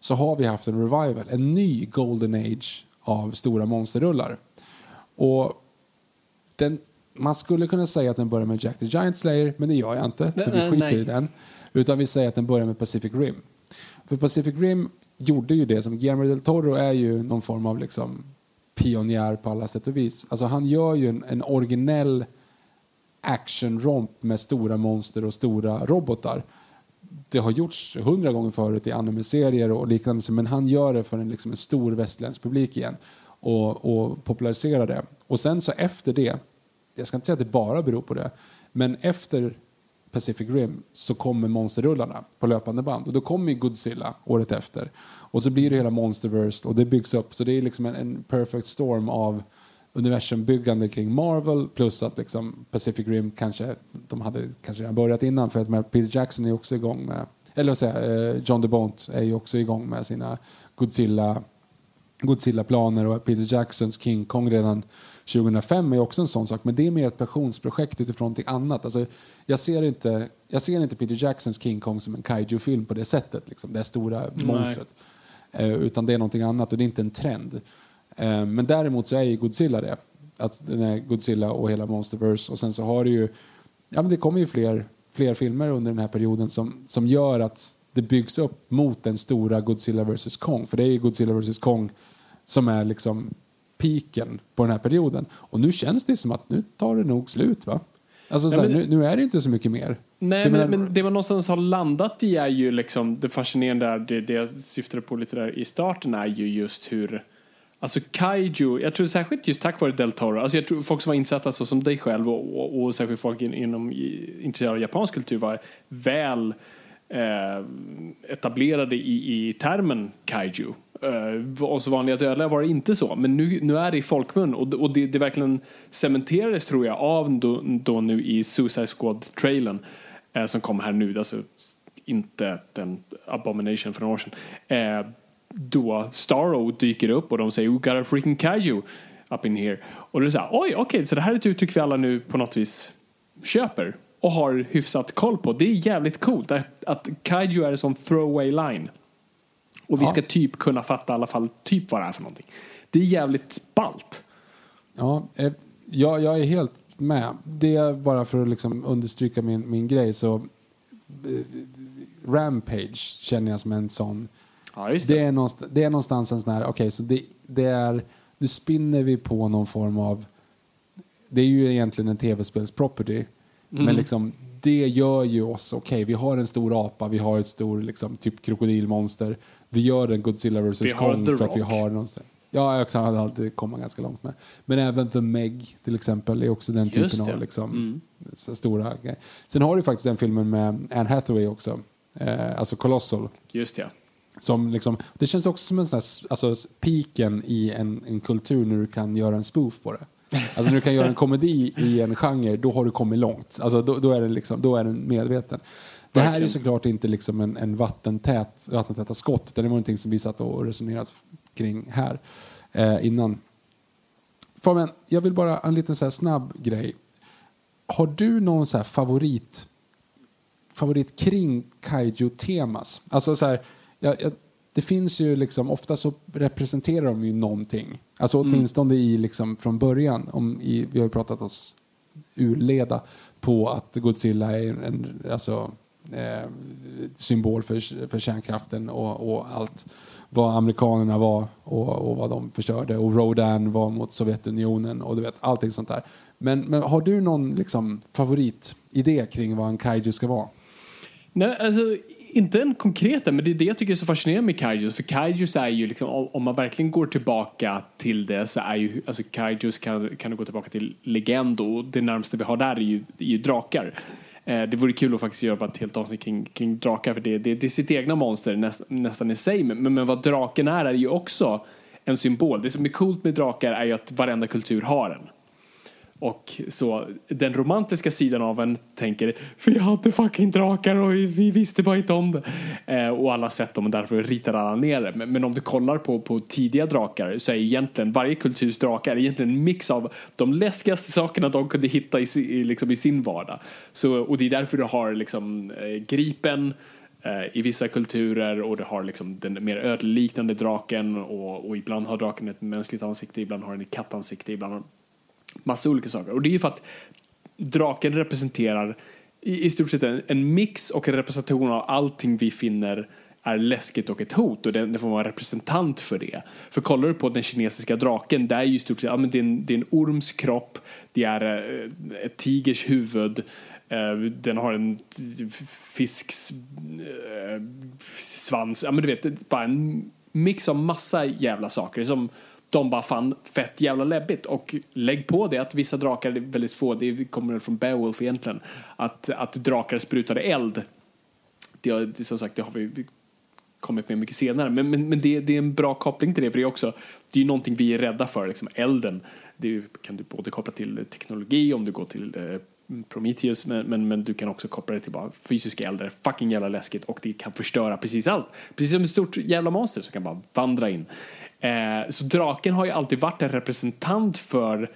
så har vi haft en revival, en ny golden age av stora monsterrullar. Och den, man skulle kunna säga att den börjar med Jack the Giant Slayer, men det gör jag inte, för vi skiter nej. i den. Utan vi säger att den börjar med Pacific Rim. För Pacific Rim gjorde ju det som Guillermo del Toro är ju någon form av liksom pionjär på alla sätt och vis. Alltså han gör ju en, en originell actionromp med stora monster och stora robotar det har gjorts hundra gånger förut i anime-serier och liknande, men han gör det för en, liksom en stor västerländsk publik igen och, och populariserar det. Och sen så efter det, jag ska inte säga att det bara beror på det, men efter Pacific Rim så kommer monsterrullarna på löpande band. Och då kommer ju Godzilla året efter. Och så blir det hela Monsterverse och det byggs upp. Så det är liksom en, en perfect storm av universumbyggande kring Marvel plus att liksom Pacific Rim kanske, de hade kanske redan börjat innan för att Peter Jackson är också igång med, eller vad säger John DeBont är ju också igång med sina Godzilla Godzilla-planer och Peter Jacksons King Kong redan 2005 är också en sån sak. Men det är mer ett passionsprojekt utifrån någonting annat. Alltså, jag, ser inte, jag ser inte Peter Jacksons King Kong som en kaiju-film på det sättet. Liksom, det stora monstret. Eh, utan det är någonting annat och det är inte en trend. Eh, men däremot så är ju Godzilla det. Att den är Godzilla och hela Monsterverse. Och sen så har det ju, ja men det kommer ju fler, fler filmer under den här perioden som, som gör att det byggs upp mot den stora Godzilla vs Kong. För det är ju Godzilla vs Kong som är liksom piken på den här perioden. Och nu känns det som att nu tar det nog slut va? Alltså ja, men, nu, nu, är det inte så mycket mer. Nej, men, men, det man någonstans har landat i är ju liksom det fascinerande där, det, det jag syftade på lite där i starten är ju just hur Alltså kaiju, jag tror särskilt just tack vare Del Toro, alltså jag tror folk som var insatta så som dig själv och, och, och särskilt folk in, inom intresserade av japansk kultur var väl eh, etablerade i, i termen kaiju. Eh, oss vanliga dödliga var det inte så, men nu, nu är det i folkmun och, och det, det verkligen cementerades tror jag av då, då nu i Suicide Squad-trailern eh, som kom här nu, alltså inte den Abomination för några år sedan. Eh, då Starro dyker upp och de säger We got a freaking kaiju up in here. Och då är det så här, oj okej, okay, så det här är ett uttryck vi alla nu på något vis köper och har hyfsat koll på. Det är jävligt coolt att, att kaiju är en sån throwaway line. Och vi ja. ska typ kunna fatta i alla fall typ vad det är för någonting. Det är jävligt balt. Ja, eh, jag, jag är helt med. Det är bara för att liksom understryka min, min grej så eh, Rampage känner jag som en sån. Ja, det. Det, är någonstans, det är någonstans en sån här, okej, okay, så det, det är, nu spinner vi på någon form av, det är ju egentligen en tv-spelsproperty, mm. men liksom det gör ju oss, okej, okay, vi har en stor apa, vi har ett stor liksom, typ krokodilmonster, vi gör en Godzilla vs Kong för att vi har någonstans. Ja, jag hade alltid komma ganska långt med. Men även The Meg till exempel är också den Just typen det. av liksom, mm. stora grejer. Sen har du faktiskt den filmen med Anne Hathaway också. Eh, alltså Colossal. Just ja. Som liksom, det känns också som en sån här, alltså, piken i en, en kultur när du kan göra en spoof på det. Alltså när du kan göra en komedi i en genre, då har du kommit långt. Alltså, då, då är den liksom, då är den medveten. Det här är såklart inte liksom en, en vattentät, vattentäta skott, utan det var någonting som vi satt och resonerade kring här eh, innan. Fabian, jag vill bara en liten så snabb grej. Har du någon så favorit, favorit kring kaiju-temas? Alltså så här, jag, jag, det finns ju liksom, ofta så representerar de ju någonting. Alltså mm. åtminstone mm. i liksom från början, om i, vi har ju pratat oss urleda på att Godzilla är en, en alltså, eh, symbol för, för kärnkraften och, och, allt vad amerikanerna var och, och, vad de förstörde. Och Rodan var mot Sovjetunionen och du vet, allting sånt där. Men, men har du någon liksom, favoritidé kring vad en kaiju ska vara? Nej, alltså inte en konkret, men det är det jag tycker är så fascinerande med kaijus. För kaijus är ju liksom, om man verkligen går tillbaka till det så är ju, alltså kaijus kan, kan du gå tillbaka till legend och det närmaste vi har där är ju, är ju drakar. Eh, det vore kul att faktiskt göra ett helt avsnitt kring, kring drakar för det, det, det är sitt egna monster näst, nästan i sig. Men, men vad draken är är ju också en symbol. Det som är coolt med drakar är ju att varenda kultur har en. Och så den romantiska sidan av en tänker för jag hade fucking drakar och vi visste bara inte om det. Eh, och alla sett dem och därför ritar alla ner det. Men, men, om du kollar på, på tidiga drakar så är egentligen varje kulturs drakar egentligen en mix av de läskigaste sakerna de kunde hitta i, i, liksom i sin vardag. Så, och det är därför du har liksom eh, gripen eh, i vissa kulturer och du har liksom den mer ödleliknande draken och, och ibland har draken ett mänskligt ansikte, ibland har den ett kattansikte, ibland Massa olika saker. Och det är ju för att draken representerar i, i stort sett en, en mix och en representation av allting vi finner är läskigt och ett hot och den, den får vara representant för det. För kollar du på den kinesiska draken, där är ju stort sett, ja, men det, är en, det är en orms kropp, det är eh, ett tigers huvud, Eh, den har en fisks eh, svans. Ja, men du vet, bara en mix av massa jävla saker som de bara fann fett jävla läbbigt. Och lägg på det att vissa drakar, är väldigt få, det kommer från Beowulf egentligen, att, att drakar sprutade eld. Det, det, som sagt, det har vi kommit med mycket senare. Men, men, men det, det, är en bra koppling till det, för det är också, det är ju någonting vi är rädda för, liksom elden. Det kan du både koppla till teknologi, om du går till eh, Prometheus, men, men, men, du kan också koppla det till bara fysiska eld, fucking jävla läskigt och det kan förstöra precis allt. Precis som ett stort jävla monster som kan bara vandra in. Eh, så draken har ju alltid varit en representant för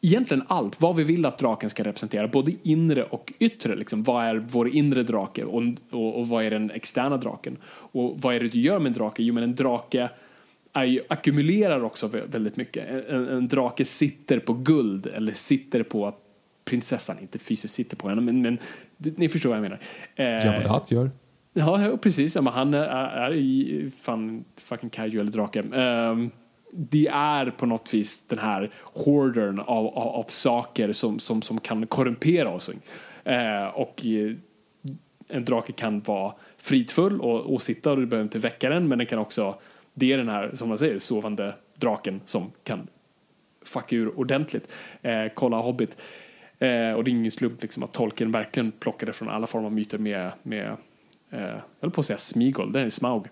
egentligen allt, vad vi vill att draken ska representera, både inre och yttre. Liksom. Vad är vår inre drake och, och, och vad är den externa draken? Och vad är det du gör med en drake? Jo, men en drake är ju, ackumulerar också väldigt mycket. En, en, drake sitter på guld eller sitter på prinsessan, inte fysiskt sitter på henne, men, men ni förstår vad jag menar. Eh, Jabba gör. Ja, precis. Men han är, är i fan, fucking kaiju eller drake. Ehm, um, det är på något vis den här hoardern av, av, av saker som, som, som kan korrumpera oss. Uh, och eh, en drake kan vara fridfull och, och sitta och du behöver inte väcka den men den kan också, det är den här som man säger sovande draken som kan fucka ur ordentligt. Uh, kolla Hobbit. Uh, och det är ingen slump liksom, att Tolkien verkligen plockade från alla former av myter med, med Eh, jag höll på att säga Smigol, det är Smaug.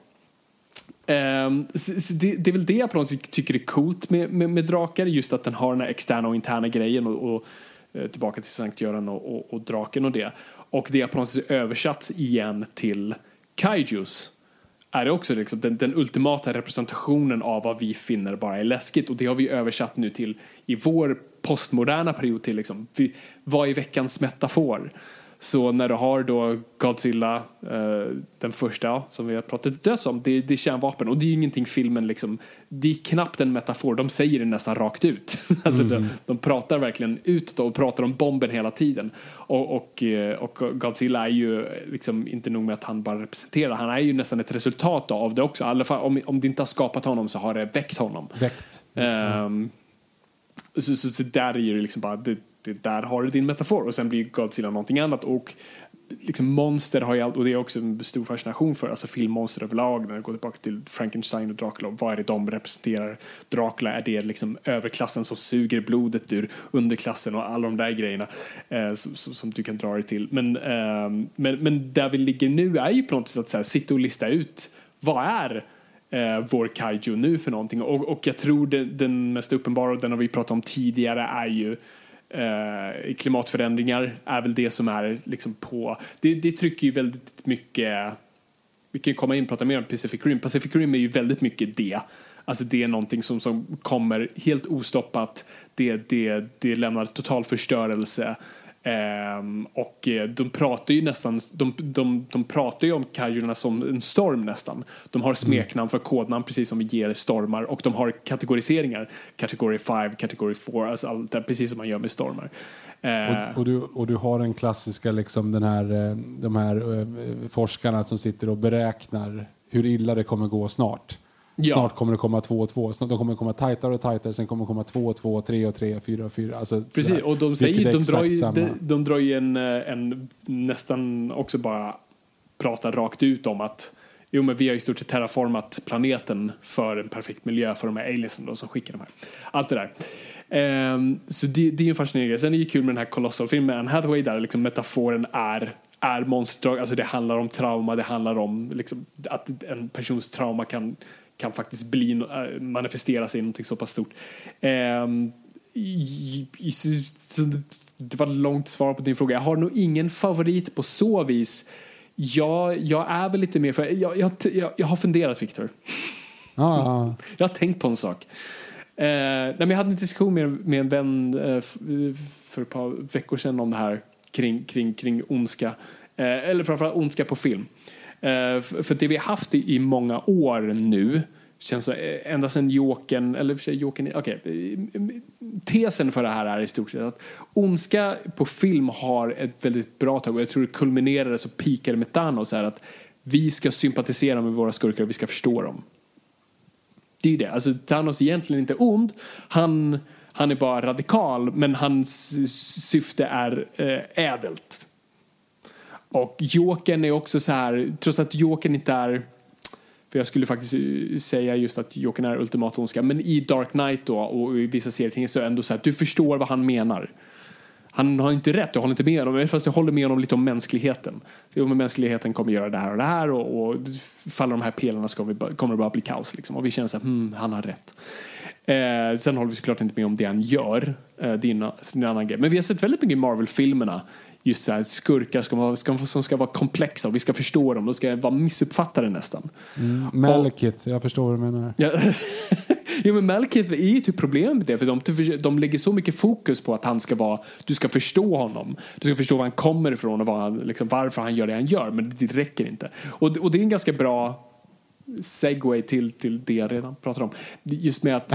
Ehm, um, så, så det, det, är väl det jag på något sätt tycker är coolt med, med, med drakar, just att den har den här externa och interna grejen och, och eh, tillbaka till Sankt Göran och, och, och, draken och det. Och det har på något sätt översatts igen till kaijus är det också liksom den, den, ultimata representationen av vad vi finner bara är läskigt och det har vi översatt nu till i vår postmoderna period till liksom, vi, vad är veckans metafor? Så när du har då Godzilla, eh, den första som vi har pratat döds om, det, det är kärnvapen och det är ingenting filmen liksom, det är knappt en metafor, de säger det nästan rakt ut. alltså mm. de, de, pratar verkligen ut och pratar om bomben hela tiden. Och, och, eh, och Godzilla är ju liksom inte nog med att han bara representerar, han är ju nästan ett resultat av det också. I alla fall om, om det inte har skapat honom så har det väckt honom. Väckt. Um, så, så, så, där är ju liksom bara, det, det, där har du din metafor och sen blir Godzilla någonting annat och liksom monster har ju allt, och det är också en stor fascination för, alltså filmmonster överlag när det går tillbaka till Frankenstein och Dracula, vad är det de representerar? Dracula, är det liksom överklassen som suger blodet ur underklassen och alla de där grejerna eh, som, som, du kan dra dig till. Men, eh, men, men där vi ligger nu är ju på något sätt att så här, sitta och lista ut vad är eh, vår kaiju nu för någonting och, och jag tror det, den mest uppenbara, och den har vi pratat om tidigare, är ju eh, klimatförändringar är väl det som är liksom på... Det, det trycker ju väldigt mycket... Vi kan komma in och prata mer om Pacific Rim. Pacific Rim är ju väldigt mycket det. Alltså det är någonting som, som kommer helt ostoppat. Det, det, det lämnar total förstörelse. Um, och eh, de pratar ju nästan, de, de, de pratar ju om kajurna som en storm nästan. De har smeknamn för kodnamn precis som vi ger stormar och de har kategoriseringar. Category 5, Category 4, alltså allt där, precis som man gör med stormar. Uh, och, och, du, och du har den klassiska, liksom den här, eh, de här uh, forskarna som sitter och beräknar hur illa det kommer gå snart. Ja. Snart kommer det komma två och två. Snart, de kommer komma tajtare och tajtare. Sen kommer det komma två och två, tre och tre, fyra och fyra. Alltså, Precis, sådär. och de, säger, de, drar ju, de, de, drar ju en, eh, en nästan också bara pratar rakt ut om att Jo, men vi har i stort sett terraformat planeten för en perfekt miljö för de här aliensen då, som skickar de här. Allt det där. Um, så det, det är ju en fascinerande grej. Sen är det kul med den här Colossal-filmen med Anne Hathaway där liksom metaforen är är monster, alltså det handlar om trauma, det handlar om liksom, att en persons trauma kan kan faktiskt bli, äh, manifestera sig i något så pass stort. Um, det var ett långt svar på din fråga. Jag har nog ingen favorit på så vis. Jag, jag är väl lite mer för... Jag, jag, jag har funderat, Viktor. Ah. jag har tänkt på en sak. Eh, nej, men jag hade en diskussion med, med en vän eh, för ett par veckor sedan om det här kring, kring, kring ondska. Eh, eller framförallt ondska på film. Eh, för det vi har haft i många år nu känns så, eh, ända sedan Jokern, eller för sig Jokern, okej, eh, okay. tesen för det här är i stort sett att ondska på film har ett väldigt bra tag och jag tror det kulminerade så pikade med Thanos här att vi ska sympatisera med våra skurkar och vi ska förstå dem. Det är det, alltså Thanos är egentligen inte ond, han Han är bara radikal, men hans syfte är eh, ädelt. Och Jokern är också så här, trots att Jokern inte är för jag skulle faktiskt eh, säga just att Jokern är ultimat ondska. Men i Dark Knight då och i vissa serietidningar så är det ändå så att du förstår vad han menar. Han har inte rätt, jag håller inte med honom, fast jag håller med honom lite om mänskligheten. Jo, men mänskligheten kommer göra det här och det här och, och faller de här pelarna så kommer, kommer det bara bli kaos. Liksom. Och vi känner så här, hmm, han har rätt. Eh, sen håller vi såklart inte med om det han gör. Eh, det, är en, det är en annan grej. Men vi har sett väldigt mycket i Marvel-filmerna just så här, skurkar ska vara, ska, som ska vara komplexa och vi ska förstå dem. De ska vara missuppfattade nästan. Mm, Malekith, jag förstår vad du menar. Ja, jo, men Malekith är ju typ problemet med det. För de, de lägger så mycket fokus på att han ska vara, du ska förstå honom. Du ska förstå var han kommer ifrån och vad liksom, varför han gör det han gör. Men det räcker inte. Och, och det är en ganska bra segway till, till det jag redan pratade om. Just med att,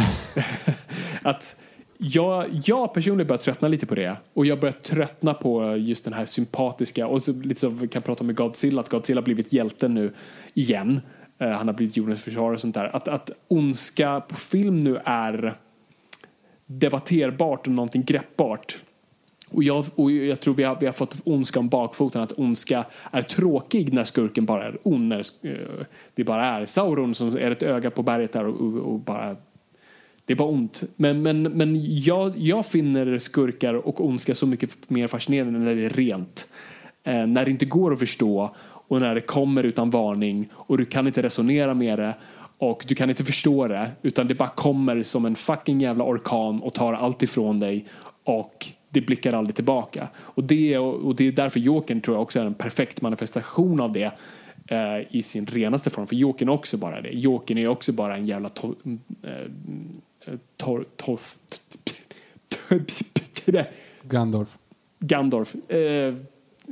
att jag, jag personligen börjar tröttna lite på det. Och jag börjar tröttna på just den här sympatiska, och så lite så vi kan prata med Godzilla, att Godzilla har blivit hjälten nu igen. Uh, han har blivit jordens försvarare och sånt där. Att, att ondska på film nu är debatterbart och någonting greppbart. Och jag, och jag tror vi har, vi har fått ondska om bakfoten, att ondska är tråkig när skurken bara är ond. När uh, det bara är Sauron som är ett öga på berget där och, och, och bara det är bara ont. Men, men, men jag, jag finner skurkar och ondska så mycket mer fascinerande när det är rent. Eh, när det inte går att förstå och när det kommer utan varning och du kan inte resonera med det och du kan inte förstå det utan det bara kommer som en fucking jävla orkan och tar allt ifrån dig och det blickar aldrig tillbaka. Och det, och det är därför Jokern tror jag också är en perfekt manifestation av det eh, i sin renaste form. För Jokern är också bara det. Jokern är också bara en jävla to- eh, Tor, Torf... Gandorf. Gandorf. Eh,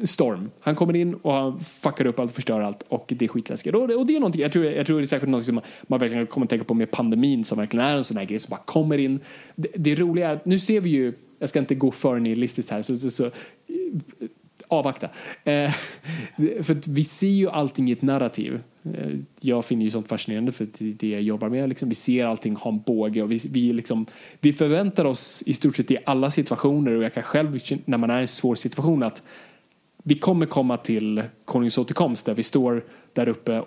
Storm. Han kommer in och han fuckar upp allt, förstör allt och det är skitläskigt. Och det, och det är någonting, jag tror, jag tror det är säkert något som man, man verkligen kommer att tänka på med pandemin som verkligen är en sån här grej som bara kommer in. Det, det roliga är att nu ser vi ju, jag ska inte gå för nihilistiskt här, så, så, så avvakta. Eh, för vi ser ju allting i ett narrativ. Eh, jag finner ju sånt fascinerande för det är det jag jobbar med. Liksom. Vi ser allting ha en båge och vi, vi, liksom, vi förväntar oss i stort sett i alla situationer och jag kan själv när man är i en svår situation att vi kommer komma till konungens återkomst där vi står där uppe eh,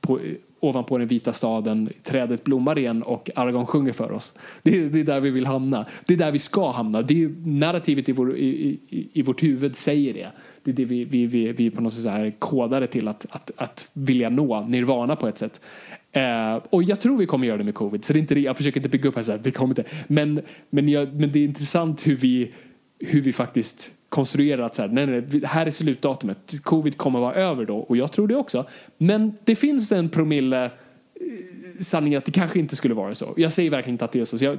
på, ovanpå den vita staden, trädet blommar igen och Aragorn sjunger för oss. Det är, det är där vi vill hamna. Det är där vi ska hamna. Det är narrativet i, vår, i, i, i vårt huvud säger det. Det är det vi, vi, vi, vi på något sätt är kodade till att, att, att vilja nå, nirvana på ett sätt. Eh, och jag tror vi kommer göra det med covid. Så det är inte, jag försöker inte bygga upp här så här, vi kommer inte. Men, men, jag, men det är intressant hur vi, hur vi faktiskt konstruerat så här, nej, nej, här är slutdatumet. Covid kommer vara över då och jag tror det också. Men det finns en promille eh, sanning att det kanske inte skulle vara så. Jag säger verkligen inte att det är så. så jag,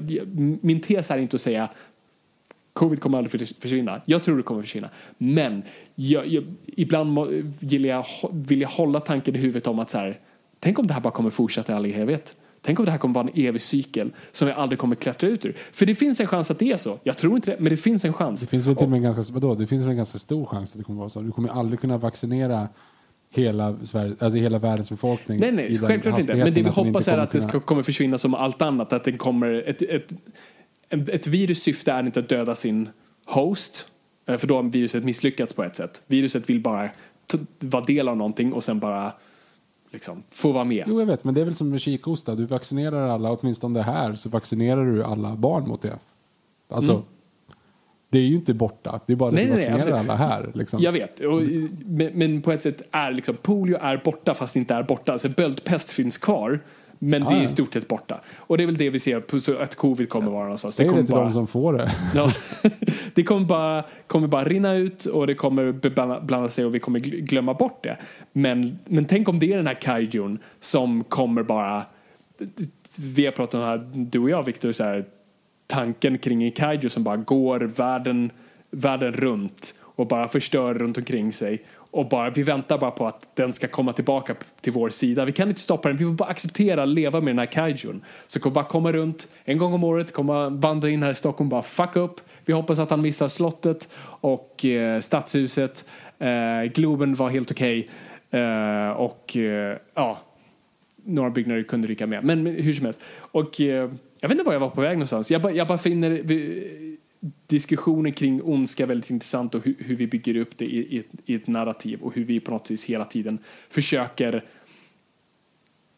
min tes är inte att säga Covid kommer aldrig försvinna. Jag tror det kommer försvinna. Men jag, jag, ibland vill jag, vill jag hålla tanken i huvudet om att så här, tänk om det här bara kommer fortsätta i all evighet. Tänk om det här kommer vara en evig cykel som vi aldrig kommer klättra ut ur. För det finns en chans att det är så. Jag tror inte det, men det finns en chans. Det finns väl till och med en ganska, vadå? Det finns väl en ganska stor chans att det kommer vara så. Du kommer aldrig kunna vaccinera hela, Sverige, alltså hela världens befolkning. Nej, nej, självklart inte. Men det vi hoppas är att det ska, kommer försvinna som allt annat. Att det kommer ett, ett, ett, ett virus syfte är inte att döda sin host. Eh, för då har viruset misslyckats på ett sätt. Viruset vill bara vara del av någonting och sen bara liksom, få vara med. Jo, jag vet, men det är väl som med kikhosta. Du vaccinerar alla, åtminstone här, så vaccinerar du alla barn mot det. Alltså, mm. det är ju inte borta. Det är bara att du vaccinerar nej, alla här. Liksom. Jag vet, och, men, men, på ett sätt är liksom, polio är borta fast inte är borta. Alltså böldpest finns kvar. Men ah, det är i stort sett borta. Och det är väl det vi ser, att covid kommer vara någonstans. Säg det, kommer det till bara, de som får det. Ja, det kommer bara, kommer bara rinna ut och det kommer blanda sig och vi kommer glömma bort det. Men, men tänk om det är den här kaijun som kommer bara... Vi har pratat om det här, du och jag Victor, så här, tanken kring en kaiju som bara går världen, världen runt och bara förstör runt omkring sig och bara, vi väntar bara på att den ska komma tillbaka till vår sida. Vi kan inte stoppa den, vi får bara acceptera att leva med den här kaijun. Så kommer bara komma runt en gång om året, komma vandra in här i Stockholm bara fuck upp. Vi hoppas att han missar slottet och eh, stadshuset. Eh, Globen var helt okej. Okay. Eh, och eh, ja, några byggnader kunde rycka med. Men, men hur som helst. Och, eh, jag vet inte var jag var på väg någonstans. Jag bara, jag bara finner vi- diskussionen kring ondska väldigt intressant och hur, hur vi bygger upp det i, i, ett, i ett narrativ och hur vi på något vis hela tiden försöker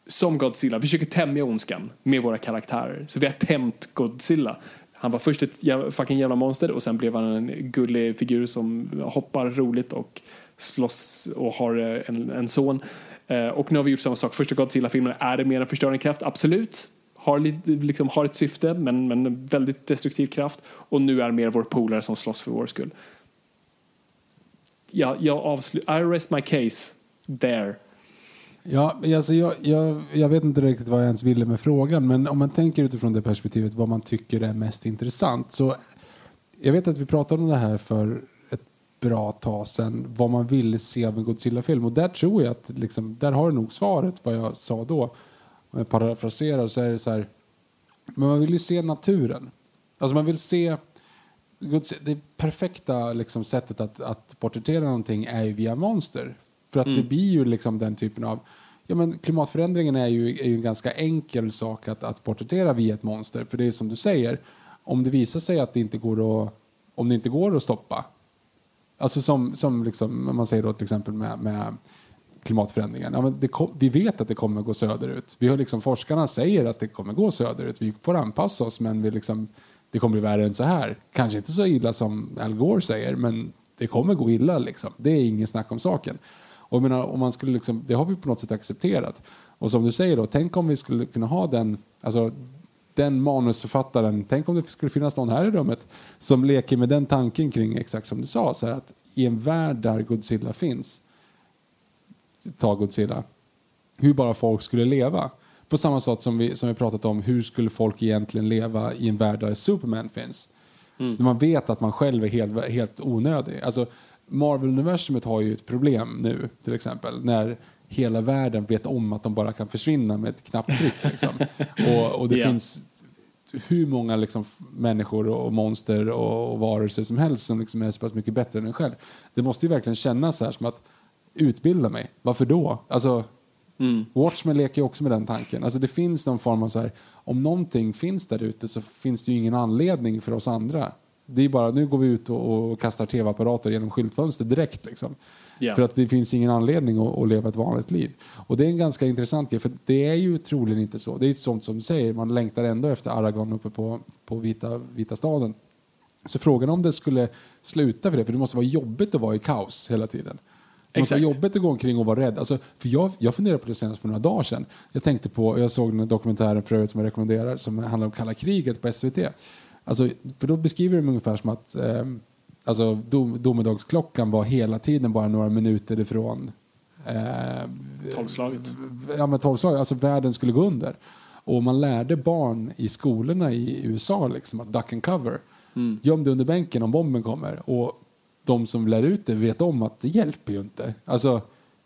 som Godzilla, försöker tämja ondskan med våra karaktärer. Så vi har tämt Godzilla. Han var först ett jävla, fucking jävla monster och sen blev han en gullig figur som hoppar roligt och slåss och har eh, en, en son. Eh, Och nu har vi gjort samma sak. Första Godzilla-filmen, är det mer en förstörande kraft? Absolut. Har, lite, liksom, har ett syfte, men, men en väldigt destruktiv kraft. Och nu är mer vår polare som slåss för vår skull. Ja, jag avslutar... I rest my case there. Ja, alltså jag, jag, jag vet inte riktigt vad jag ens ville med frågan, men om man tänker utifrån det perspektivet vad man tycker är mest intressant. Så jag vet att vi pratade om det här för ett bra tag sedan, vad man ville se av en Godzilla-film. Och där tror jag att liksom, där har du nog svaret vad jag sa då. Om jag parafraserar så är det så här, men man vill ju se naturen. Alltså man vill se det perfekta liksom, sättet att, att porträttera någonting är ju via monster. För att det blir ju liksom den typen av... Ja, men klimatförändringen är ju, är ju en ganska enkel sak att, att porträttera via ett monster. För det är som du säger, om det visar sig att det inte går att, om det inte går att stoppa. Alltså som, som liksom, om man säger då till exempel med, med klimatförändringen. Ja, men det kom, vi vet att det kommer gå söderut. Vi har liksom, forskarna säger att det kommer gå söderut. Vi får anpassa oss men vi liksom, det kommer bli värre än så här. Kanske inte så illa som Al Gore säger men det kommer gå illa. Liksom. Det är ingen snack om saken. Och jag menar, om man skulle liksom, det har vi på något sätt accepterat. Och som du säger, då, tänk om vi skulle kunna ha den, alltså, den manusförfattaren, tänk om det skulle finnas någon här i rummet som leker med den tanken kring exakt som du sa, så här att i en värld där Godzilla finns, ta Godzilla, hur bara folk skulle leva. På samma sätt som vi, som vi pratat om, hur skulle folk egentligen leva i en värld där Superman finns? När man vet att man själv är helt, helt onödig. Alltså, Marvel-universumet har ju ett problem nu, till exempel, när hela världen vet om att de bara kan försvinna med ett knapptryck. Liksom. och, och det Ja. finns hur många liksom, människor och monster och, och varelser som helst som liksom är så pass mycket bättre än en själv. Det måste ju verkligen kännas så här som att utbilda mig. Varför då? Alltså, Watchmen leker ju också med den tanken. Alltså det finns någon form av så här, om någonting finns där ute så finns det ju ingen anledning för oss andra. Det är bara, nu går vi ut och, och kastar tv-apparater genom skyltfönster direkt liksom. Ja. För att det finns ingen anledning att, att leva ett vanligt liv. Och det är en ganska intressant grej, för det är ju troligen inte så. Det är sånt som du säger, man längtar ändå efter Aragon uppe på, på vita, vita staden. Så frågan om det skulle sluta för det, för det måste vara jobbigt att vara i kaos hela tiden. Vara Exakt. jobbigt att gå omkring och vara rädd. Alltså, för jag, jag funderade på det senast för några dagar sedan. Jag tänkte på, jag såg den dokumentären för övrigt som jag rekommenderar som handlar om kalla kriget på SVT. Alltså, för då beskriver de ungefär som att eh, alltså, dom, domedagsklockan var hela tiden bara några minuter ifrån eh, Tolvslaget. ja, men tolvslag, alltså världen skulle gå under. Och man lärde barn i skolorna i USA liksom, att duck and cover. Göm dig under bänken om bomben kommer. Och de som lär ut det vet om att det hjälper ju inte. Alltså,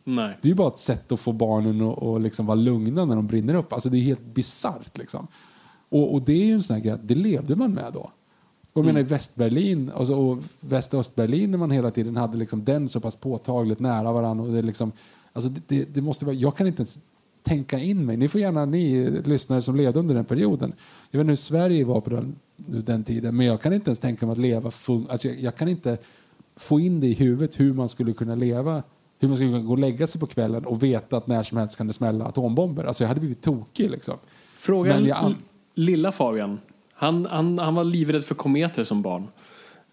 Nej. det är ju bara ett sätt att få barnen att, att liksom vara lugna när de brinner upp. Alltså, det är helt bisarrt. Liksom. Och, och det är ju en sån här grej, att det levde man med då. Och jag menar i Västberlin alltså, och Väst och Östberlin när man hela tiden hade liksom den så pass påtagligt nära varandra. Och det liksom, alltså det, det, det måste vara, jag kan inte ens tänka in mig. Ni får gärna, ni lyssnare som levde under den perioden. Jag vet inte hur Sverige var på den, den tiden, men jag kan inte ens tänka mig att leva fun, alltså jag, jag kan inte få in det i huvudet hur man skulle kunna leva hur man skulle kunna gå och lägga sig på kvällen och veta att när som helst kan det smälla atombomber. Alltså jag hade blivit tokig liksom. Frågan Men jag- lilla Fabian. Han, han, han var livrädd för kometer som barn.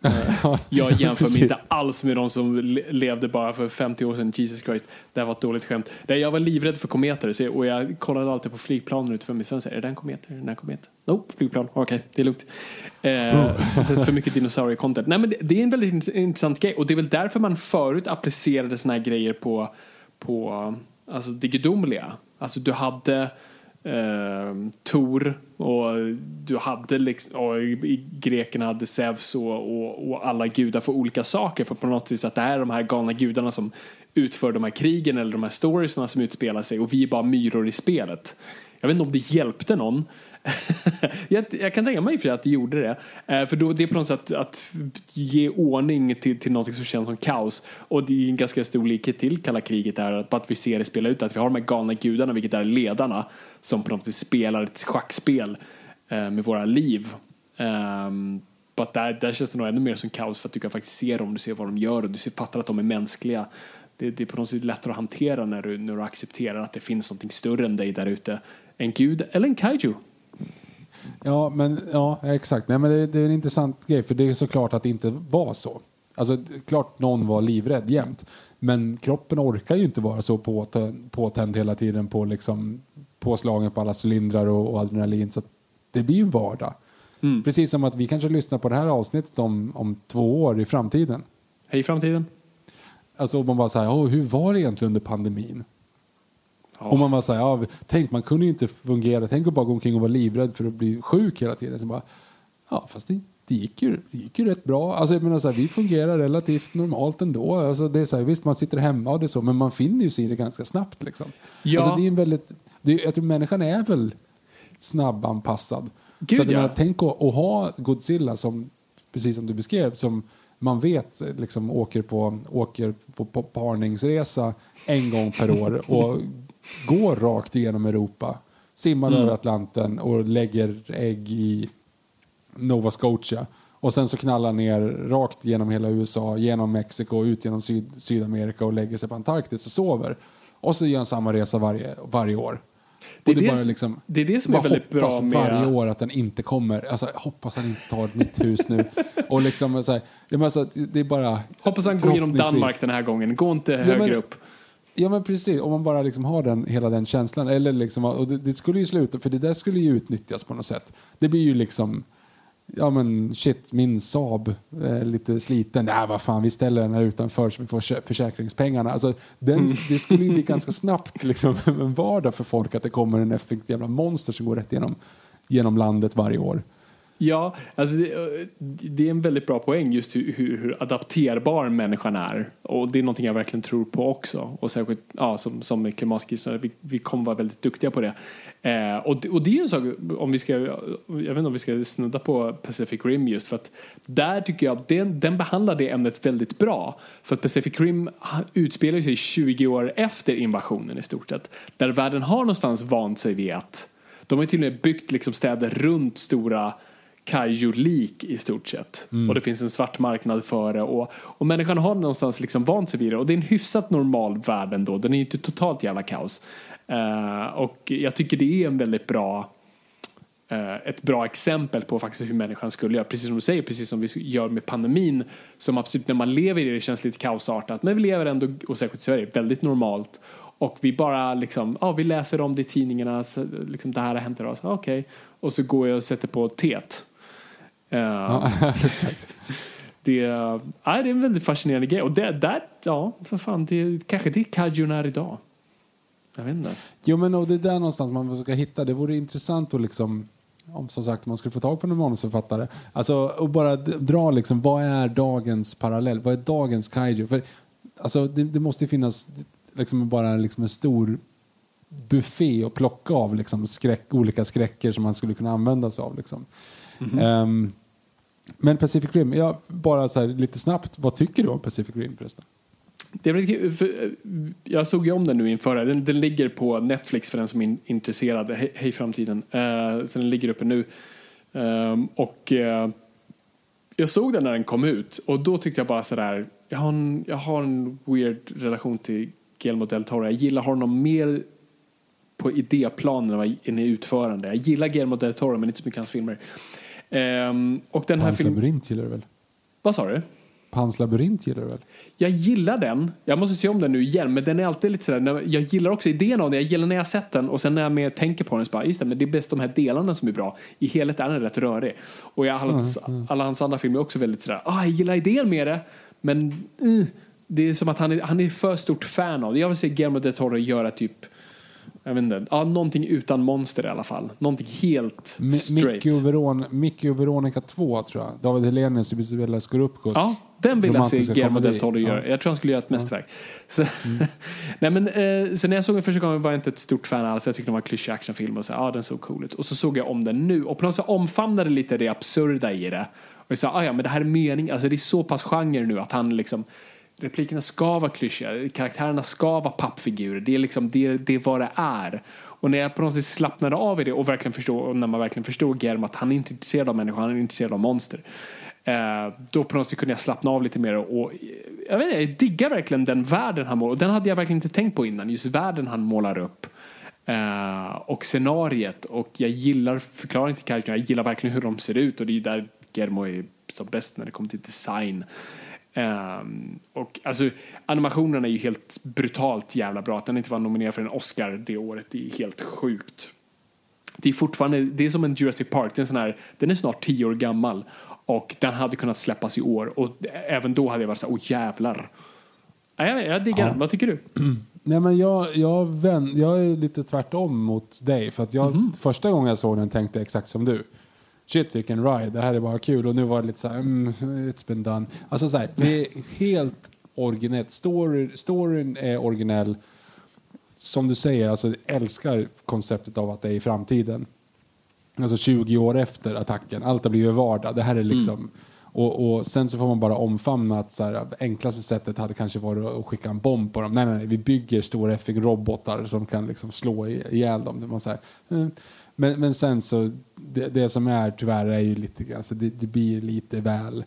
Eh, Jag jämför mig inte alls med de som le- levde bara för 50 år sedan. Jesus Christ. Det här var ett dåligt skämt. Jag var livrädd för kometer och jag kollade alltid på flygplanen utifrån mitt fönster. Är det en komet? Är det en komet? Nope, flygplan. Okej, det är lugnt. Eh, Sett för mycket dinosauriecontent. Nej, men det, är en väldigt int- intressant grej och det är väl därför man förut applicerade såna här grejer på, på alltså det gudomliga. Alltså du hade eh, Tor och du hade liksom, och grekerna hade Zeus och, och, och alla gudar för olika saker för på något sätt att det här är de här galna gudarna som utför de här krigen eller de här storiesna som utspelar sig och vi är bara myror i spelet. Jag vet inte om det hjälpte någon jag, jag kan tänka mig för att det gjorde det. Eh, för då, det är på något sätt att ge ordning till, till något som känns som kaos. Och det är en ganska stor likhet till kalla kriget är att, att vi ser det spela ut. Att vi har de här galna gudarna, vilket är ledarna, som på något sätt spelar ett schackspel. eh, med våra liv. Ehm, um, but där, där känns det nog ännu mer som kaos för att du kan faktiskt se dem, du ser vad de gör och du ser, fattar att de är mänskliga. Det, det är på något sätt lättare att hantera när du, när du accepterar att det finns något större än dig där ute. En gud eller en kaiju. Ja, men ja, exakt. Nej, men det, det, är en intressant grej, för det är såklart att det inte var så. Alltså, klart någon var livrädd jämt, men kroppen orkar ju inte vara så påtänd, påtänd hela tiden på liksom påslagen på alla cylindrar och, och adrenalin, så det blir ju vardag. Mm. Precis som att vi kanske lyssnar på det här avsnittet om, om två år i framtiden. Hej framtiden. Alltså man bara så här, hur var det egentligen under pandemin? Och man bara säger, ja, tänk man kunde ju inte fungera, tänk att bara gå omkring och vara livrädd för att bli sjuk hela tiden. Så bara, ja fast det, det, gick ju, det gick ju rätt bra. Alltså, jag menar, så här, vi fungerar relativt normalt ändå. Alltså, det är så här, visst, man sitter hemma och det så, men man finner ju sig i det ganska snabbt. Liksom. Ja. Alltså, det är en väldigt, det, jag tror människan är väl snabbanpassad. Gud, så att, ja. menar, tänk att, att ha Godzilla som, precis som du beskrev, som man vet liksom, åker, på, åker på parningsresa en gång per år och går rakt igenom Europa, simmar mm. över Atlanten och lägger ägg i Nova Scotia. Och sen så knallar ner rakt genom hela USA, genom Mexiko, ut genom Syd Sydamerika och lägger sig på Antarktis och sover. Och så gör han samma resa varje, varje år. Det är det, bara liksom, det är det som är väldigt bra med... varje år att den inte kommer. Alltså, hoppas han inte tar mitt hus nu. och liksom, så här, det, är det är bara... Hoppas han går genom Danmark den här gången. Gå inte högre ja, men, upp. Ja men precis, om man bara liksom har den, hela den känslan. Eller liksom, och det, det, skulle ju sluta, för det där skulle ju utnyttjas på något sätt. Det blir ju liksom, ja men shit, min Saab är lite sliten. Ja vad fan, vi ställer den här utanför så vi får försäkringspengarna. Alltså, den, mm. Det skulle ju bli ganska snabbt liksom, en vardag för folk att det kommer en effektiv jävla monster som går rätt igenom, genom landet varje år. Ja, alltså det, eh, det, är en väldigt bra poäng just hur, hur, adapterbar människan är. Och det är någonting jag verkligen tror på också. Och särskilt ja, som, som med vi, vi kommer vara väldigt duktiga på det. Eh, och, och det är en sak, om vi ska, jag vet inte om vi ska snudda på Pacific Rim just för att där tycker jag att den, den behandlar det ämnet väldigt bra. För att Pacific Rim utspelar sig 20 år efter invasionen i stort sett. Där världen har någonstans vant sig vid att de har till och med byggt liksom städer runt stora kaiju-lik i stort sett. Mm. Och det finns en svart marknad för det. Och, och människan har någonstans liksom vant sig vid det. Och det är en hyfsat normal värld ändå. Den är inte totalt jävla kaos. Uh, och jag tycker det är en väldigt bra uh, ett bra exempel på faktiskt hur människan skulle göra. Precis som du säger, precis som vi gör med pandemin. Som absolut när man lever i det, det känns lite kaosartat. Men vi lever ändå, och särskilt i Sverige, väldigt normalt. Och vi bara liksom, ja vi läser om det i tidningarna, så, liksom, det här har hänt idag. Okej. Okay. Och så går jag och sätter på teet ja, exakt. Det, ja, det är en väldigt fascinerande grej. Och det, där, ja, för fan, det, kanske det är Kajun är idag. Jag vet inte. Jo, men och det är där någonstans man ska hitta. Det vore intressant att liksom om som sagt man skulle få tag på en manusförfattare. Alltså och bara dra liksom, vad är dagens parallell? Vad är dagens kaiju? För alltså det, det måste finnas liksom bara liksom en stor buffé att plocka av liksom skräck, olika skräcker som man skulle kunna använda sig av. Liksom. Mm -hmm. um, men Pacific Rim, jag bara så här, lite snabbt, vad tycker du om Pacific Rim förresten? Det är väldigt för, eh, jag såg ju om den nu inför den, den ligger på Netflix för den som är intresserad. Hej, hej framtiden. Uh, så den ligger uppe nu. Um, och uh, jag såg den när den kom ut och då tyckte jag bara sådär, jag har en, jag har en weird relation till Guillermo del Toro. Jag gillar honom mer på idéplanen än i utförande. Jag gillar Guillermo del Toro men inte så mycket hans filmer. Um, och den Pans här labyrint gillar du väl? Vad sa du? Pans labyrint gillar du väl? Jag gillar den. Jag måste se om den nu igen, men den är alltid lite sådär, jag gillar också idén av den, jag gillar när jag sett den och sen när jag mer tänker på den så bara, just det, men det är bäst de här delarna som är bra. I helhet är den rätt rörig. Och jag, alla, mm, mm. alla hans andra filmer är också väldigt sådär, ah, jag gillar idén med det, men uh, det är som att han är, han är för stort fan av det. Jag vill se Guillermo del Toro göra typ jag vet inte, ja, någonting utan monster i alla fall. Någonting helt straight. Mickey och, Veron Mickey och Veronica 2 tror jag. David Hellenius och Isabella Scorupcos. Ja, den vill jag se Guillermo del Toro göra. Ja. Jag tror han skulle göra ett mästerverk. Så, mm. Nej, men, eh, så när jag såg den första gången var jag inte ett stort fan alls. Jag tyckte det var en klyschig actionfilm och så, ja, den såg cool ut. Och så såg jag om den nu och på något sätt omfamnade lite det absurda i det. Och jag sa, ah, ja men det här är mening, alltså det är så pass genre nu att han liksom replikerna ska vara klyschiga, karaktärerna ska vara pappfigurer. Det är liksom det, det är vad det är. Och när jag på något sätt slappnade av i det och verkligen förstod, och när man verkligen förstod Germ att han är inte intresserad av människor, han är intresserad av monster. Eh, då på något sätt kunde jag slappna av lite mer och, och jag, vet inte, jag diggar verkligen den världen han målar. Och den hade jag verkligen inte tänkt på innan, just världen han målar upp. Eh, och scenariet och jag gillar förklaringen till karaktärerna, jag gillar verkligen hur de ser ut och det är där Germo är som bäst när det kommer till design. Um, och alltså animationen är ju helt brutalt jävla bra. Att den inte var nominerad för en Oscar det året, det är helt sjukt. Det är fortfarande, det är som en Jurassic Park, den är, sån här, den är snart tio år gammal och den hade kunnat släppas i år och även då hade jag varit så åh jävlar. Ja, jag, jag diggar ja. Vad tycker du? Nej, men jag, jag, vän, jag är lite tvärtom mot dig. För att jag, mm. Första gången jag såg den tänkte jag exakt som du shit vilken ride, det här är bara kul. Och nu var det lite så här, mm, it's been done. Alltså så här, det är helt originellt. Story, storyn är originell. Som du säger, alltså älskar konceptet av att det är i framtiden. Alltså 20 år efter attacken, allt har blivit vardag. Det här är liksom... Mm. Och, och, sen så får man bara omfamna att så här, enklaste sättet hade kanske varit att skicka en bomb på dem. Nej, nej, nej vi bygger stora FX-robotar som kan liksom slå ihjäl dem. Det var så här, mm. Men, men sen så, det, det som är tyvärr är ju lite, alltså det, det blir lite väl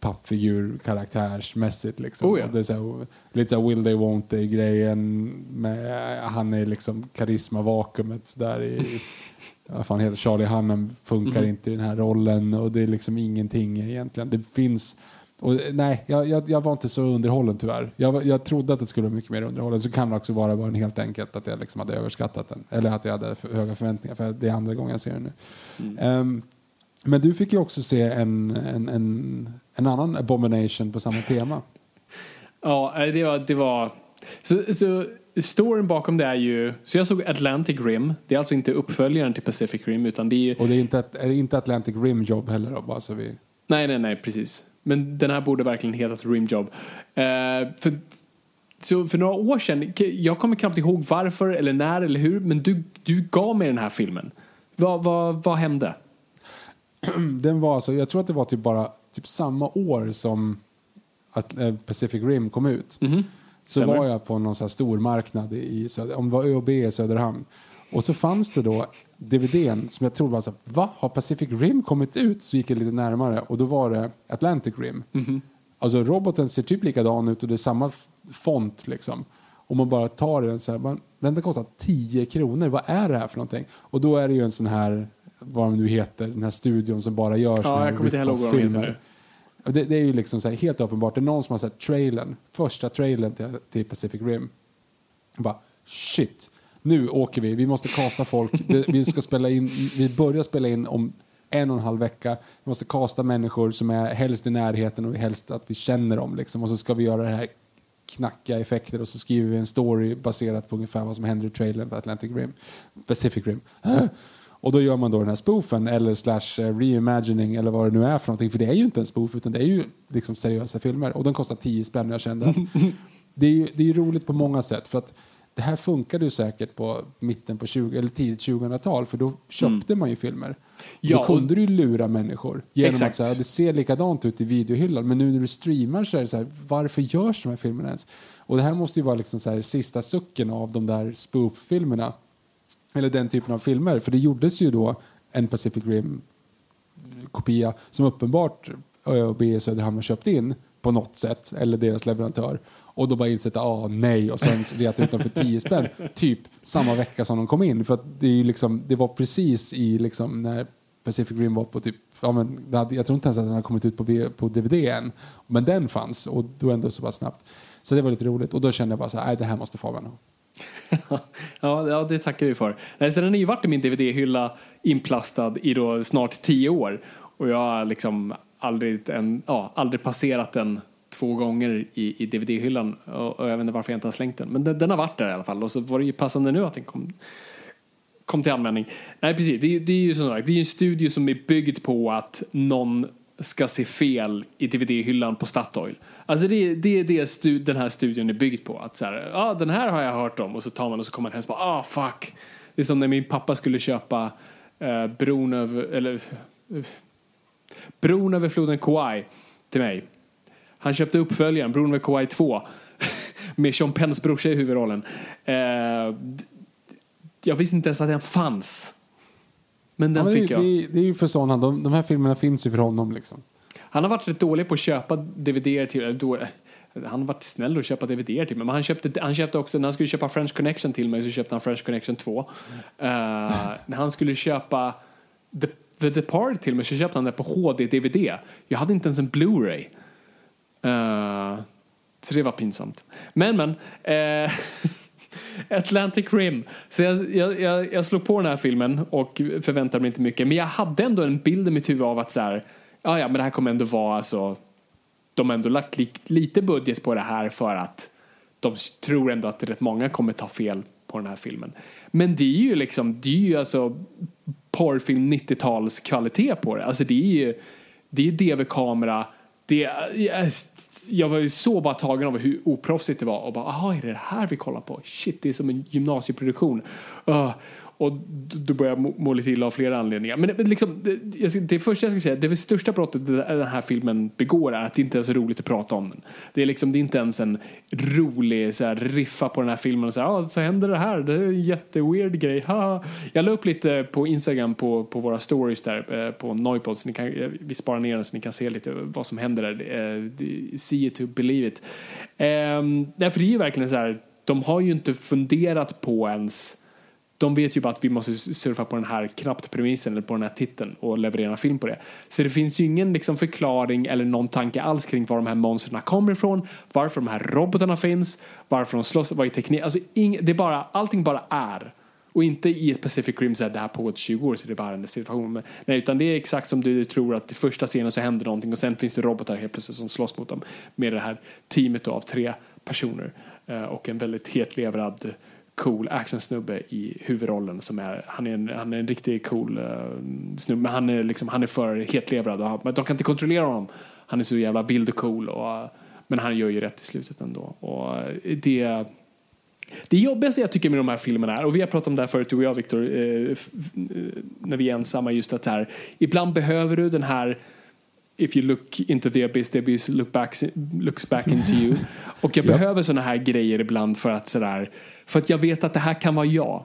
pappfigur karaktärsmässigt liksom. Oh ja. det är så, lite så will they won't they grejen med han är liksom karisma-vakuumet där i vad fan heter Charlie Hannem funkar mm. inte i den här rollen och det är liksom ingenting egentligen. Det finns och, nej, jag, jag, jag, var inte så underhållen tyvärr. Jag, jag trodde att det skulle vara mycket mer underhållen. Så kan det också vara bara helt enkelt att jag liksom hade överskattat den. Eller att jag hade för höga förväntningar. För det är andra gången jag ser den nu. Mm. Um, men du fick ju också se en, en, en, en annan abomination på samma tema. Ja, det var... Det var så, så storyn bakom det är ju... Så jag såg Atlantic Rim. Det är alltså inte uppföljaren till Pacific Rim utan det är ju... Och det är inte, inte Atlantic Rim Job heller då, bara så vi... Nej, nej, nej, precis. Men den här borde verkligen heta Dream Job. Uh, för, så för några år sedan, jag kommer knappt ihåg varför eller när eller hur, men du, du gav mig den här filmen. Vad, vad, vad hände? Den var alltså, jag tror att det var typ bara typ samma år som att eh, Pacific Rim kom ut. Mm -hmm. Så Stämmer. var jag på någon så stor marknad i, om det var ÖoB i Söderhamn. Och så fanns det då DVDn som jag trodde var så va? Har Pacific Rim kommit ut? Så gick jag lite närmare och då var det Atlantic Rim. Mm -hmm. Alltså roboten ser typ likadan ut och det är samma font liksom. Om man bara tar den så här, man, den kostar 10 kronor. Vad är det här för någonting? Och då är det ju en sån här, vad de nu heter, den här studion som bara gör ja, jag ihåg vad de heter. Det, det, är ju liksom så här, helt uppenbart, det är någon som har sett trailern, första trailern till, till Pacific Rim. bara, shit, nu åker vi, vi måste kasta folk, vi ska spela in, vi börjar spela in om en och en halv vecka. Vi måste kasta människor som är helst i närheten och helst att vi känner dem liksom. Och så ska vi göra det här knacka effekter och så skriver vi en story baserat på ungefär vad som händer i trailern på Atlantic Rim, Pacific Rim. Och då gör man då den här spoofen eller slash eh, reimagining eller vad det nu är för någonting. För det är ju inte en spoof utan det är ju liksom seriösa filmer. Och den kostar 10 spänn jag kände. det är ju det är roligt på många sätt. För att det här funkade ju säkert på mitten på 20 eller tidigt 2000-tal för då köpte mm. man ju filmer. Ja, då kunde du lura människor genom exakt. att säga det ser likadant ut i videohyllan men nu när du streamar så är det så här, varför görs de här filmerna ens? Och det här måste ju vara liksom så här, sista sucken av de där spoof-filmerna. Eller den typen av filmer, för det gjordes ju då en Pacific Rim-kopia som uppenbart ÖoB Söderhamn har köpt in på något sätt, eller deras leverantör och då bara insett att ah, nej och sen retat ut dem för 10 spänn typ samma vecka som de kom in. För det, är liksom, det var precis i liksom, när Pacific Rim var på typ Ja, men hade, jag tror inte ens att den har kommit ut på, på DVD än. Men den fanns och då ändå så pass snabbt. Så det var lite roligt och då kände jag bara så här, det här måste Fabian ha. ja, ja, det tackar vi för. Nej, så den har ju varit i min DVD-hylla inplastad i då snart tio år. Och jag har liksom aldrig, en, ja, aldrig passerat den två gånger i, i DVD-hyllan och, och, jag vet inte varför jag inte har slängt den. Men den, den, har varit där i alla fall och så var det ju passande nu att den kom, kom till användning. Nej precis, det, det är ju som sagt, det är en studio som är byggd på att någon ska se fel i DVD-hyllan på Statoil. Alltså det, det är det stu, den här studion är byggd på. Att så här, ah, den här har jag hört om och så tar man och så kommer man hem och bara, ah fuck. Det är som när min pappa skulle köpa eh, bron över, eller, uh, bron över floden Kauai till mig. Han köpte uppföljaren, Bruno McCoy 2. med Sean Penns brorsa i huvudrollen. Eh, jag visste inte ens att den fanns. Men den Ja, men fick det, jag. det, det är ju för sådana, de, de här filmerna finns ju för honom liksom. Han har varit rätt dålig på att köpa DVD till, då, han har varit snäll att köpa DVD till mig, men han köpte, han köpte också, när han skulle köpa French Connection till mig så köpte han French Connection 2. Eh, när han skulle köpa The, The Departed till mig så köpte han det på HD-DVD. Jag hade inte ens en Blu-ray. Uh, så det var pinsamt. Men, men. Uh, Atlantic Rim. Så jag, jag, jag, jag slog på den här filmen och förväntade mig inte mycket. Men jag hade ändå en bild i mitt huvud av att så här, ja, ja, men det här kommer ändå vara alltså, de har ändå lagt li, lite budget på det här för att de tror ändå att rätt många kommer ta fel på den här filmen. Men det är ju liksom, det är ju alltså porrfilm 90-tals kvalitet på det. Alltså det är ju, det är DV-kamera, det jag var ju så bara tagen av hur oproffsigt det var och bara, aha, är det det här vi kollar på? Shit, det är som en gymnasieproduktion. Uh, och du börjar må, må lite illa av flera anledningar. Men det, liksom, det, jag det första jag ska säga, det det största brottet den här filmen begår är att det inte är så roligt att prata om den. Det är liksom, det är inte ens en rolig så här, riffa på den här filmen och säga, ah, så händer det här, det är en jätteweird grej, haha." Jag la upp lite på Instagram på, på våra stories där eh, på Noipod, så ni kan, eh, vi sparar ner den så ni kan se lite vad som händer där. See it to believe it. Ehm, um, därför det är ju verkligen så här, de har ju inte funderat på ens de vet ju bara att vi måste surfa på den här knappt premissen eller på den här titeln och leverera en film på det. Så det finns ju ingen liksom förklaring eller någon tanke alls kring var de här monstren kommer ifrån, varför de här robotarna finns, varför de slåss, vad är teknik, alltså ing, det är bara, allting bara är. Och inte i ett Pacific Rim så här, det här pågått 20 år så det är bara en situation. Men, nej, utan det är exakt som du tror att i första scenen så händer någonting och sen finns det robotar helt plötsligt som slåss mot dem med det här teamet då av tre personer eh, och en väldigt hetlevrad cool actionsnubbe i huvudrollen som är, han är en, han är en riktigt cool uh, snubbe, men han är liksom, han är för hetlevrad och, men de kan inte kontrollera honom. Han är så jävla vild och cool och, eh, men han gör ju rätt i slutet ändå. Och eh, det det jobbigaste jag tycker med de här filmerna är, och vi har pratat om det här förut du och jag Viktor, eh, f- eh, när vi är ensamma, just att här, ibland behöver du den här If you look into the abyss, the abyss look back, looks back into you. Och jag Ja. behöver såna här grejer ibland för att sådär, för att jag vet att det här kan vara jag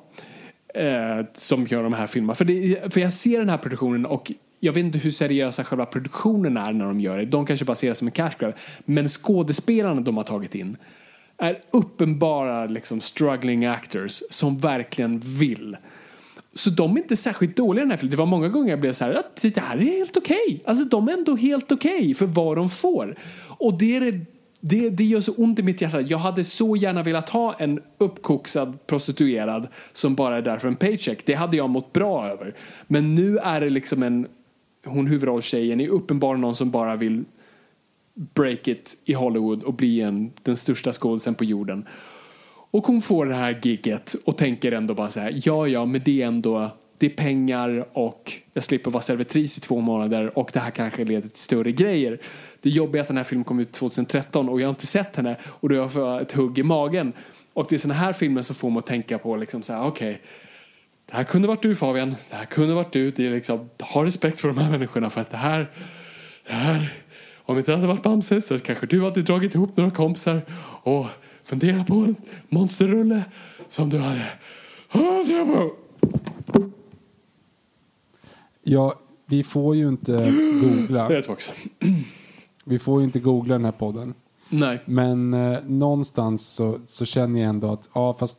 eh, som gör de här filmerna. För, det, för jag ser den här produktionen och jag vet inte hur seriösa själva produktionen är när de gör det. De kanske bara ser det som en cash grab. Men skådespelarna de har tagit in är uppenbara liksom struggling actors som verkligen vill. Så de är inte särskilt dåliga i den här filmen. Det var många gånger jag blev så här, ah, att det här är helt okej. Okay. Alltså de är ändå helt okej okay för vad de får. Och det, är det, det, det gör så ont i mitt hjärta. Jag hade så gärna velat ha en uppkoksad prostituerad som bara är där för en paycheck. Det hade jag mått bra över. Men nu är det liksom en, hon huvudrollstjejen är uppenbarligen någon som bara vill break it i Hollywood och bli en, den största skådisen på jorden. Och hon får det här gigget och tänker ändå bara så här, ja ja, men det är ändå, det är pengar och jag slipper vara servitris i två månader och det här kanske leder till större grejer. Det jobbiga är att den här filmen kom ut 2013 och jag har inte sett henne och då har jag fått ett hugg i magen. Och det är sådana här filmer som får mig att tänka på liksom så här, okej, det här kunde varit du Fabian, det här kunde varit du. Det är liksom, ha respekt för de här människorna för att det här, det här, om inte det hade varit Bamse så kanske du hade dragit ihop några kompisar och funderat på en monsterrulle som du hade. Ja, vi får ju inte googla. Det är. Vi får ju inte googla den här podden. Nej. Men eh, någonstans så, så känner jag ändå att ja, fast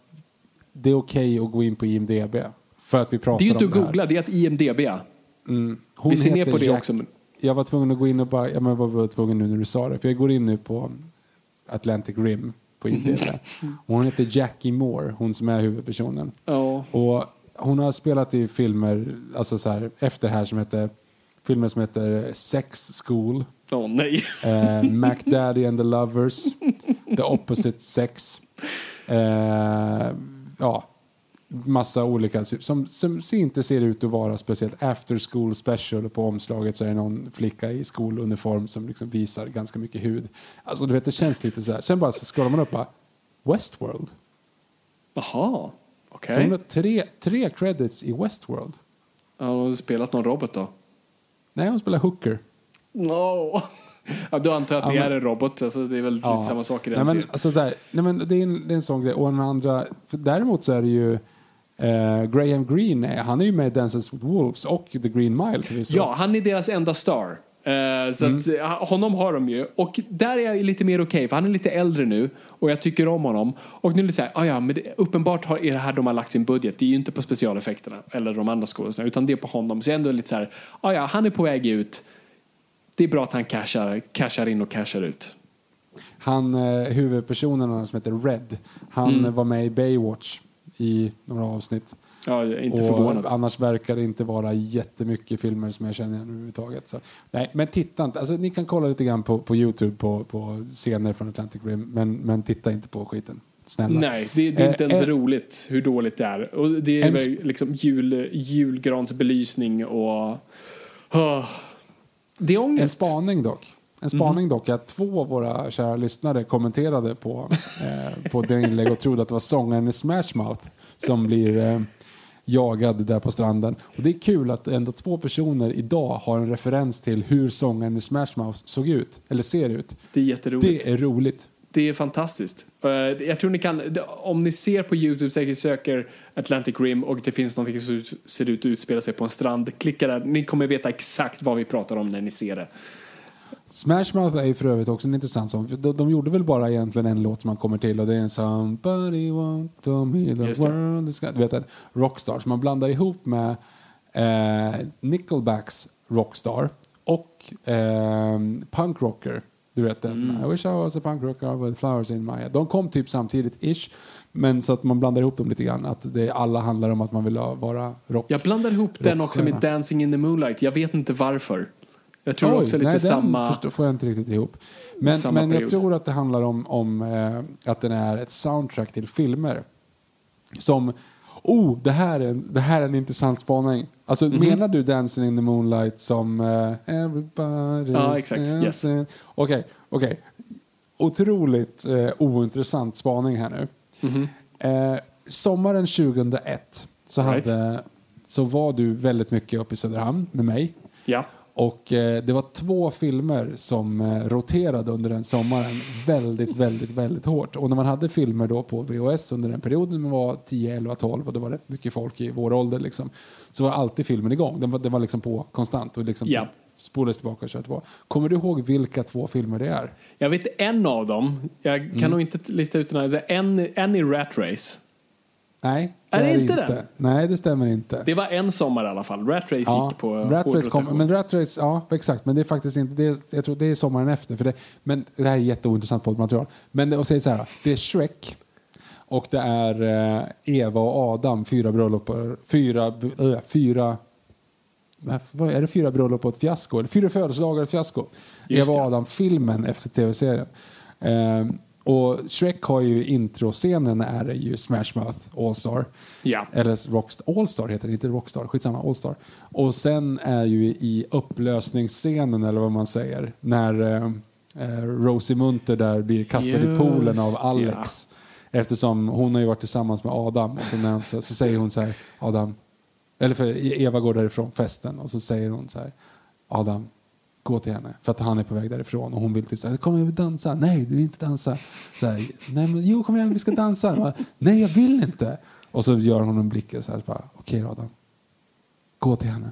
det är okej att gå in på IMDB. För att vi pratar Det är ju inte att det här. googla, det är att IMDB. Mm. Hon Vi ser ner på det Jack- också. Men... Jag var tvungen att gå in och bara, jag var tvungen nu när du sa det. För jag går in nu på Atlantic Rim på IMDB. Och hon heter Jackie Moore, hon som är huvudpersonen. Ja. Och hon har spelat i filmer, alltså så här, efter här som heter, filmer som heter Sex School, Åh nej. eh, Mac Daddy and the Lovers, The Opposite Sex. Eh, ja, massa olika som, som inte ser ut att vara speciellt after school special och på omslaget så är det någon flicka i skoluniform som liksom visar ganska mycket hud. Alltså du vet det känns lite så här. Sen bara så scrollar man upp bara Westworld. Jaha. Okej. Så hon har tre, tre credits i Westworld. Ja, Har du spelat någon robot då? Nej, hon spelar hooker. No. Ja, då antar att det Ja, är men- en robot. Alltså, det är väl lite samma sak i den nej, men, serien. alltså, så här, nej, men det, är en, det är en sån grej. Och den andra, för däremot så är det ju eh, Graham Greene, eh, han är ju med i Dances with Wolves och The Green Mile förvisso. Ja, han är deras enda star. Eh, så Mm. att, honom har de ju. Och där är jag lite mer okej, för han är lite äldre nu och jag tycker om honom. Och nu är det så här, ah, ja, men det, uppenbart har, är det här de har lagt sin budget. Det är ju inte på specialeffekterna eller de andra skådespelarna, utan det är på honom. Så jag är ändå lite så här, ah, ja, han är på väg ut. Det är bra att han cashar, cashar in och cashar ut. Han, eh, huvudpersonen som heter Red, han Mm. var med i Baywatch i några avsnitt. Ja, inte och förvånad. annars verkar det inte vara jättemycket filmer som jag känner igen överhuvudtaget. Så, nej, men titta inte. Alltså, ni kan kolla lite grann på, på Youtube på, på scener från Atlantic Rim, men, men titta inte på skiten. Snälla. Nej, det, det är inte Eh, ens eh, roligt hur dåligt det är. Och det är En väl liksom jul, julgransbelysning och... ah. det är En ångest. spaning dock. En Mhm. spaning dock är att två av våra kära lyssnare kommenterade på, eh, på det inlägg och trodde att det var sångaren i Smash Mouth som blir eh, jagad där på stranden. Och det är kul att ändå två personer idag har en referens till hur sångaren i Smash Mouth såg ut, eller ser ut. Det är jätteroligt. Det är roligt. Det är fantastiskt. Eh, Jag tror ni kan, om ni ser på Youtube, säkert söker Atlantic Rim och det finns något som ser ut att utspela sig på en strand, klicka där. Ni kommer veta exakt vad vi pratar om när ni ser det. Smash Mouth är ju för övrigt också en intressant sång. De, de gjorde väl bara egentligen en låt som man kommer till och det är en Somebody want to me the Just world is... Du vet en Rockstar som man blandar ihop med eh, Nickelbacks Rockstar och eh, Punk Rocker. Du vet den. Mm. I wish I was a punk rocker with flowers in my head. De kom typ samtidigt ish. Men så att man blandar ihop dem lite grann. Att det alla handlar om att man vill vara rock. Jag blandar ihop den också med. Dancing in the Moonlight. Jag vet inte varför. Jag tror Oj, också lite nej, samma... Den förstår, får jag inte riktigt ihop. Men, men jag period. tror att det handlar om, om eh, att den är ett soundtrack till filmer. Som, oh, det här är, en- det här är en intressant spaning. Alltså Mhm. menar du Dancing in the Moonlight som eh, Everybody's Ja, exakt. Yes. dancing? Okej, okej. Otroligt eh, ointressant spaning här nu. Mhm. Eh, sommaren 2001 så, Right. hade, så var du väldigt mycket uppe i Söderhamn med mig. Ja. Och eh, det var två filmer som eh, roterade under den sommaren väldigt, väldigt, väldigt hårt. Och när man hade filmer då på VHS under den perioden, man var 10, 11, 12 och det var rätt mycket folk i vår ålder liksom, så var alltid filmen igång. Den var, den var liksom på konstant och liksom Ja. typ spolades tillbaka och körde på. Kommer du ihåg vilka två filmer det är? Jag vet en av dem. Jag kan Mm. nog inte lista ut den här. En, en i Rat Race. Nej, Är det är inte den? Nej, det stämmer inte. Det var en sommar i alla fall. Rat Race Ja, gick på Rat Race kom, men Rat Race, ja exakt, men det är faktiskt inte, det är, jag tror det är sommaren efter. För det, men det här är jätteointressant poddmaterial. Men det, och säger så här, det är Shrek och det är eh, Eva och Adam, fyra bröllop, fyra, äh, fyra, vad- är det fyra bröllop och ett fiasko? Eller fyra födelsedagar och ett fiasko. Just Eva och det. Adam, filmen efter tv-serien. Ehm, och Shrek har ju introscenen är ju Smash Mouth All-Star. Ja. Eller Rockstar, Allstar heter det, inte Rockstar. Skitsamma, Allstar. Och sen är ju i upplösningsscenen, eller vad man säger, när eh, eh, Rosie Munter där blir kastad i Just poolen av ja. Alex. Eftersom hon har ju varit tillsammans med Adam. Och så, när så, så säger hon så här, Adam, eller för Eva går därifrån festen och så säger hon så här, Adam, gå till henne. För att han är på väg därifrån och hon vill typ säga, kom jag vill dansa. Nej, du vill inte dansa. Så här, Nej, men jo, kom igen, vi ska dansa. Bara, Nej, jag vill inte. Och så gör hon en blick och så här, bara, okej okay, Adam, gå till henne.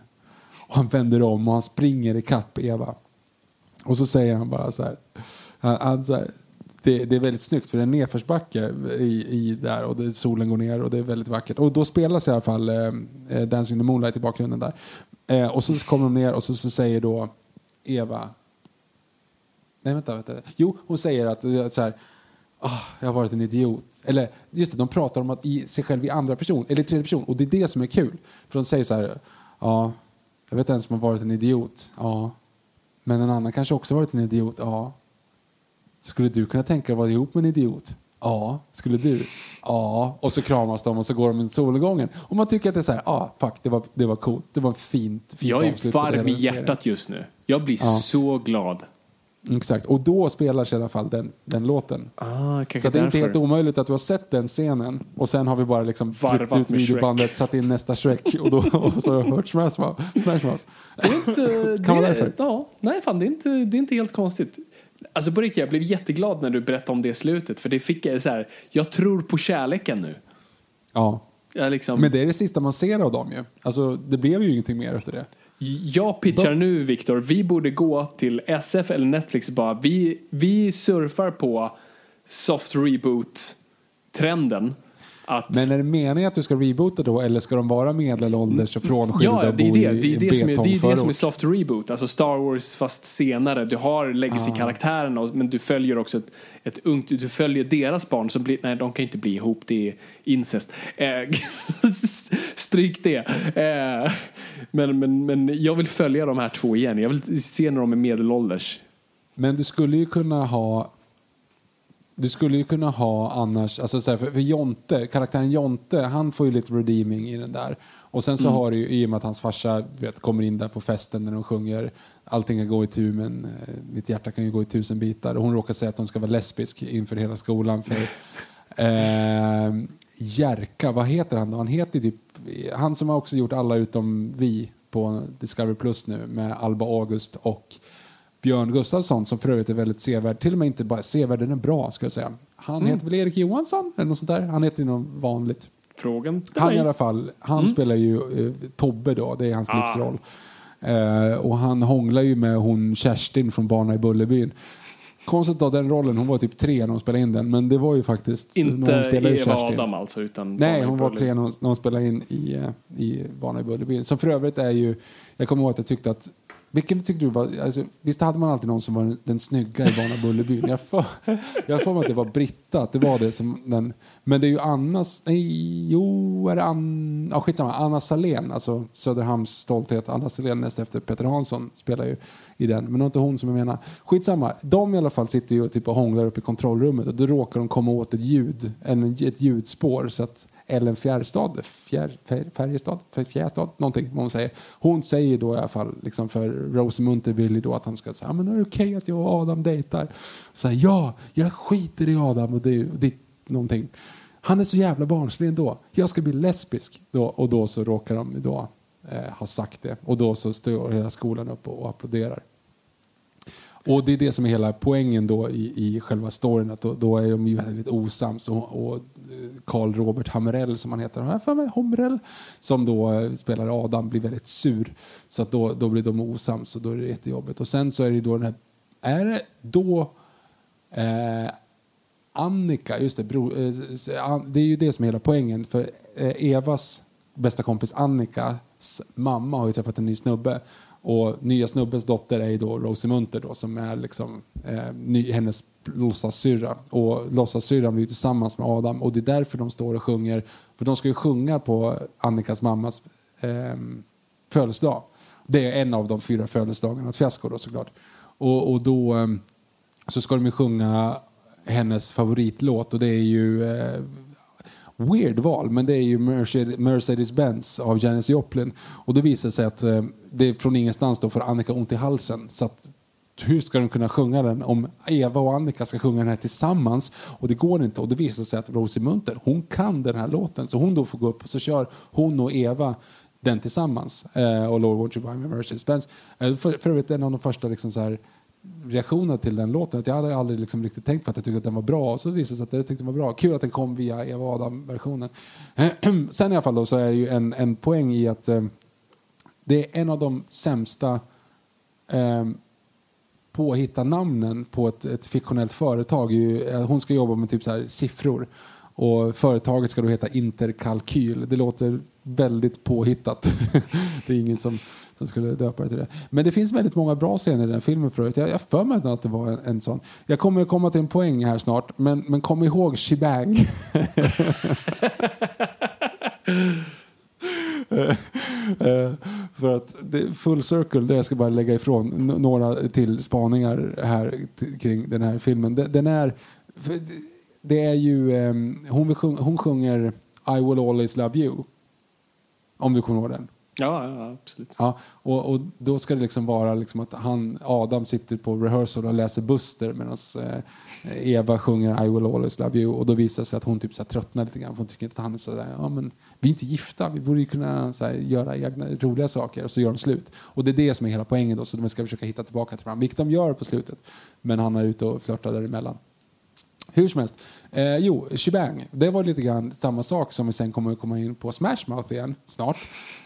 Och han vänder om och han springer i kapp Eva. Och så säger han bara så här, han, han, så här det, det är väldigt snyggt för det är en nedförsbacke i, i där och det, solen går ner och det är väldigt vackert. Och då spelas i alla fall eh, eh Dancing in the Moonlight i bakgrunden där. Eh, och så kommer de ner och så, så säger då Eva Nej vänta, vänta. Jo, hon säger att, eh, så här, oh, jag har varit en idiot. Eller just det, de pratar om att i sig själv i andra person, eller tredje person. Och det är det som är kul. För de säger så här, ja, jag vet en som har varit en idiot. Ja. Men en annan kanske också varit en idiot. Ja. Skulle du kunna tänka dig att vara ihop med en idiot? Ja. Skulle du? Ja. Och så kramas de och så går de i solnedgången. Och man tycker att det är så här, ja, fuck, det var, det var coolt. Det var fint, fint Jag är varm i serien. hjärtat just nu. Jag blir Ja. så glad. Exakt, och då spelar sig i alla fall den, den låten. Ah, Så det är inte helt omöjligt att du har sett den scenen och sen har vi bara liksom Varvat tryckt ut videobandet, satt in nästa Shrek och, då, och så har jag hört Smash Mouth. Smash Mouth. Det är inte, Kan vara det- därför. Ja, nej, fan, det är, inte, det är inte helt konstigt. Alltså på riktigt, jag blev jätteglad när du berättade om det slutet. För det fick jag så här, jag tror på kärleken nu. Ja. Jag, liksom, Men det är det sista man ser av dem ju. Alltså, det blev ju ingenting mer efter det. jag pitchar nu, Viktor, vi borde gå till SF eller Netflix bara, vi, vi surfar på soft reboot-trenden. Att, Men är det meningen att du ska reboota då eller ska de vara medelålders och frånskilda Ja, och det är det. Det är det, som är, det, är det som är soft reboot. Alltså Star Wars fast senare. Du har legacy-karaktären och- men du följer också ett, ett ungt, du följer deras barn som blir, nej de kan inte bli ihop, det är incest. Eh, stryk det. Eh, men, men, men jag vill följa de här två igen. Jag vill se när de är medelålders. Men du skulle ju kunna ha du skulle ju kunna ha annars, alltså så här, för, för Jonte, karaktären Jonte, han får ju lite redeeming i den där. Och sen så Mm. har du ju, i och med att hans farsa vet, kommer in där på festen när de sjunger Allting kan gå i tu men eh, mitt hjärta kan ju gå i tusen bitar. Och hon råkar säga att hon ska vara lesbisk inför hela skolan. För, eh, Jerka, vad heter han då? Han heter typ, han som har också gjort alla utom vi på Discovery Plus nu med Alba August och Björn Gustafsson som för övrigt är väldigt sevärd. Till och med inte bara sevärd, den är bra ska jag säga. Han heter väl Erik Johansson eller något sånt där. Han heter ju något vanligt. Frågan Han i alla fall, han spelar ju eh, Tobbe då, det är hans livsroll. Eh, och han hånglar ju med hon Kerstin från Barna i Bullerbyn. Konstigt av den rollen, hon var typ tre när hon spelade in den, men det var ju faktiskt... Inte när hon spelade Eva Kerstin. Adam alltså, utan Nej, hon var tre när hon, när hon spelade in i, eh, i Barna i Bullerbyn. Som för övrigt är ju, jag kommer ihåg att jag tyckte att vilken tyckte du var, alltså, visst hade man alltid någon som var den, den snygga i Barna Bullerbyn? Jag får jag för mig att det var Britta, att det var det som den, men det är ju Annas, nej, jo, är det Anna, ja skitsamma, Anna Salén, alltså Söderhamns stolthet, Anna Salén näst efter Peter Hansson spelar ju i den, men det var inte hon som jag menar. Skitsamma, de i alla fall sitter ju och typ och hånglar uppe i kontrollrummet och då råkar de komma åt ett ljud, en, ett ljudspår. Så att Ellen Fjärrstad, Fjär, fjär, Färjestad, Fär- Fjärstad, någonting vad hon säger. Hon säger då i alla fall liksom för Rose Munterbilly då att han ska säga, men är det okej okay att jag och Adam dejtar? Så här, ja, jag skiter i Adam och det, och det någonting. Han är så jävla barnslig ändå. Jag ska bli lesbisk. Då, och då så råkar de då eh, ha sagt det. Och då så står hela skolan upp och, och applåderar. Och det är det som är hela poängen då i, i själva storyn. Att då, då är de ju väldigt osams. Och, och eh, Carl Robert Hamrell som han heter, Homrell, som då eh, spelar Adam blir väldigt sur. Så att då, då blir de osams och då är det jättejobbigt. Och sen så är det då den här, är det då eh, Annika, just det, bro, eh, det är ju det som är hela poängen. För eh, Evas bästa kompis Annikas mamma har ju träffat en ny snubbe. Och nya snubbens dotter är ju då Rosie Munter då, som är liksom eh, ny, hennes låtsassyrra. Och låtsassyrran blir tillsammans med Adam och det är därför de står och sjunger. För de ska ju sjunga på Annikas mammas eh, födelsedag. Det är en av de fyra födelsedagarna, ett fiasko då såklart. Och, och då eh, så ska de ju sjunga hennes favoritlåt och det är ju eh, weird val, men det är ju Mercedes-Benz av Janis Joplin. Och då visar det sig att eh, det från ingenstans då får Annika ont i halsen. Så att, hur ska de kunna sjunga den om Eva och Annika ska sjunga den här tillsammans? Och det går inte. Och det visar sig att Rosie Munter, hon kan den här låten. Så hon då får gå upp och så kör hon och Eva den tillsammans. Eh, och Lord Won't You Buy Me Mercy Spence. Eh, för, för övrigt en av de första liksom så här, reaktionerna till den låten. Att jag hade aldrig liksom riktigt tänkt på att jag tyckte att den var bra. Och så visade det sig att jag tyckte den var bra. Kul att den kom via Eva Adam-versionen. Sen i alla fall då så är det ju en, en poäng i att eh, det är en av de sämsta eh, påhitta namnen på ett, ett fiktionellt företag. eh, hon ska jobba med typ så här siffror. Och företaget ska då heta Interkalkyl. Det låter väldigt påhittat. det är ingen som, som skulle döpa det till det. Men det finns väldigt många bra scener i den filmen förut. Jag jag för mig att det var en, en sån. Jag kommer komma till en poäng här snart. Men, men kom ihåg Shebang. Eh, för att full circle, där jag ska bara lägga ifrån några till spaningar här kring den här filmen. Den, är, det- är ju, ehm, hon, sjung, hon sjunger I will always love you. Om du kommer ihåg den. Ja, ja absolut. Ja, och, och då ska det liksom vara liksom att han, Adam sitter på rehearsal och läser Buster medan eh, Eva sjunger I will always love you och då visar det sig att hon typ så tröttnar lite grann för hon tycker inte att han är så där, ja men vi är inte gifta, vi borde ju kunna så här, göra egna roliga saker och så gör de slut. Och det är det som är hela poängen då, så de ska försöka hitta tillbaka till varandra, vilket de gör på slutet. Men han är ute och flörtar däremellan. Hur som helst. Eh, jo, Shebang. Det var lite grann samma sak som vi sen kommer att komma in på Smash Mouth igen snart.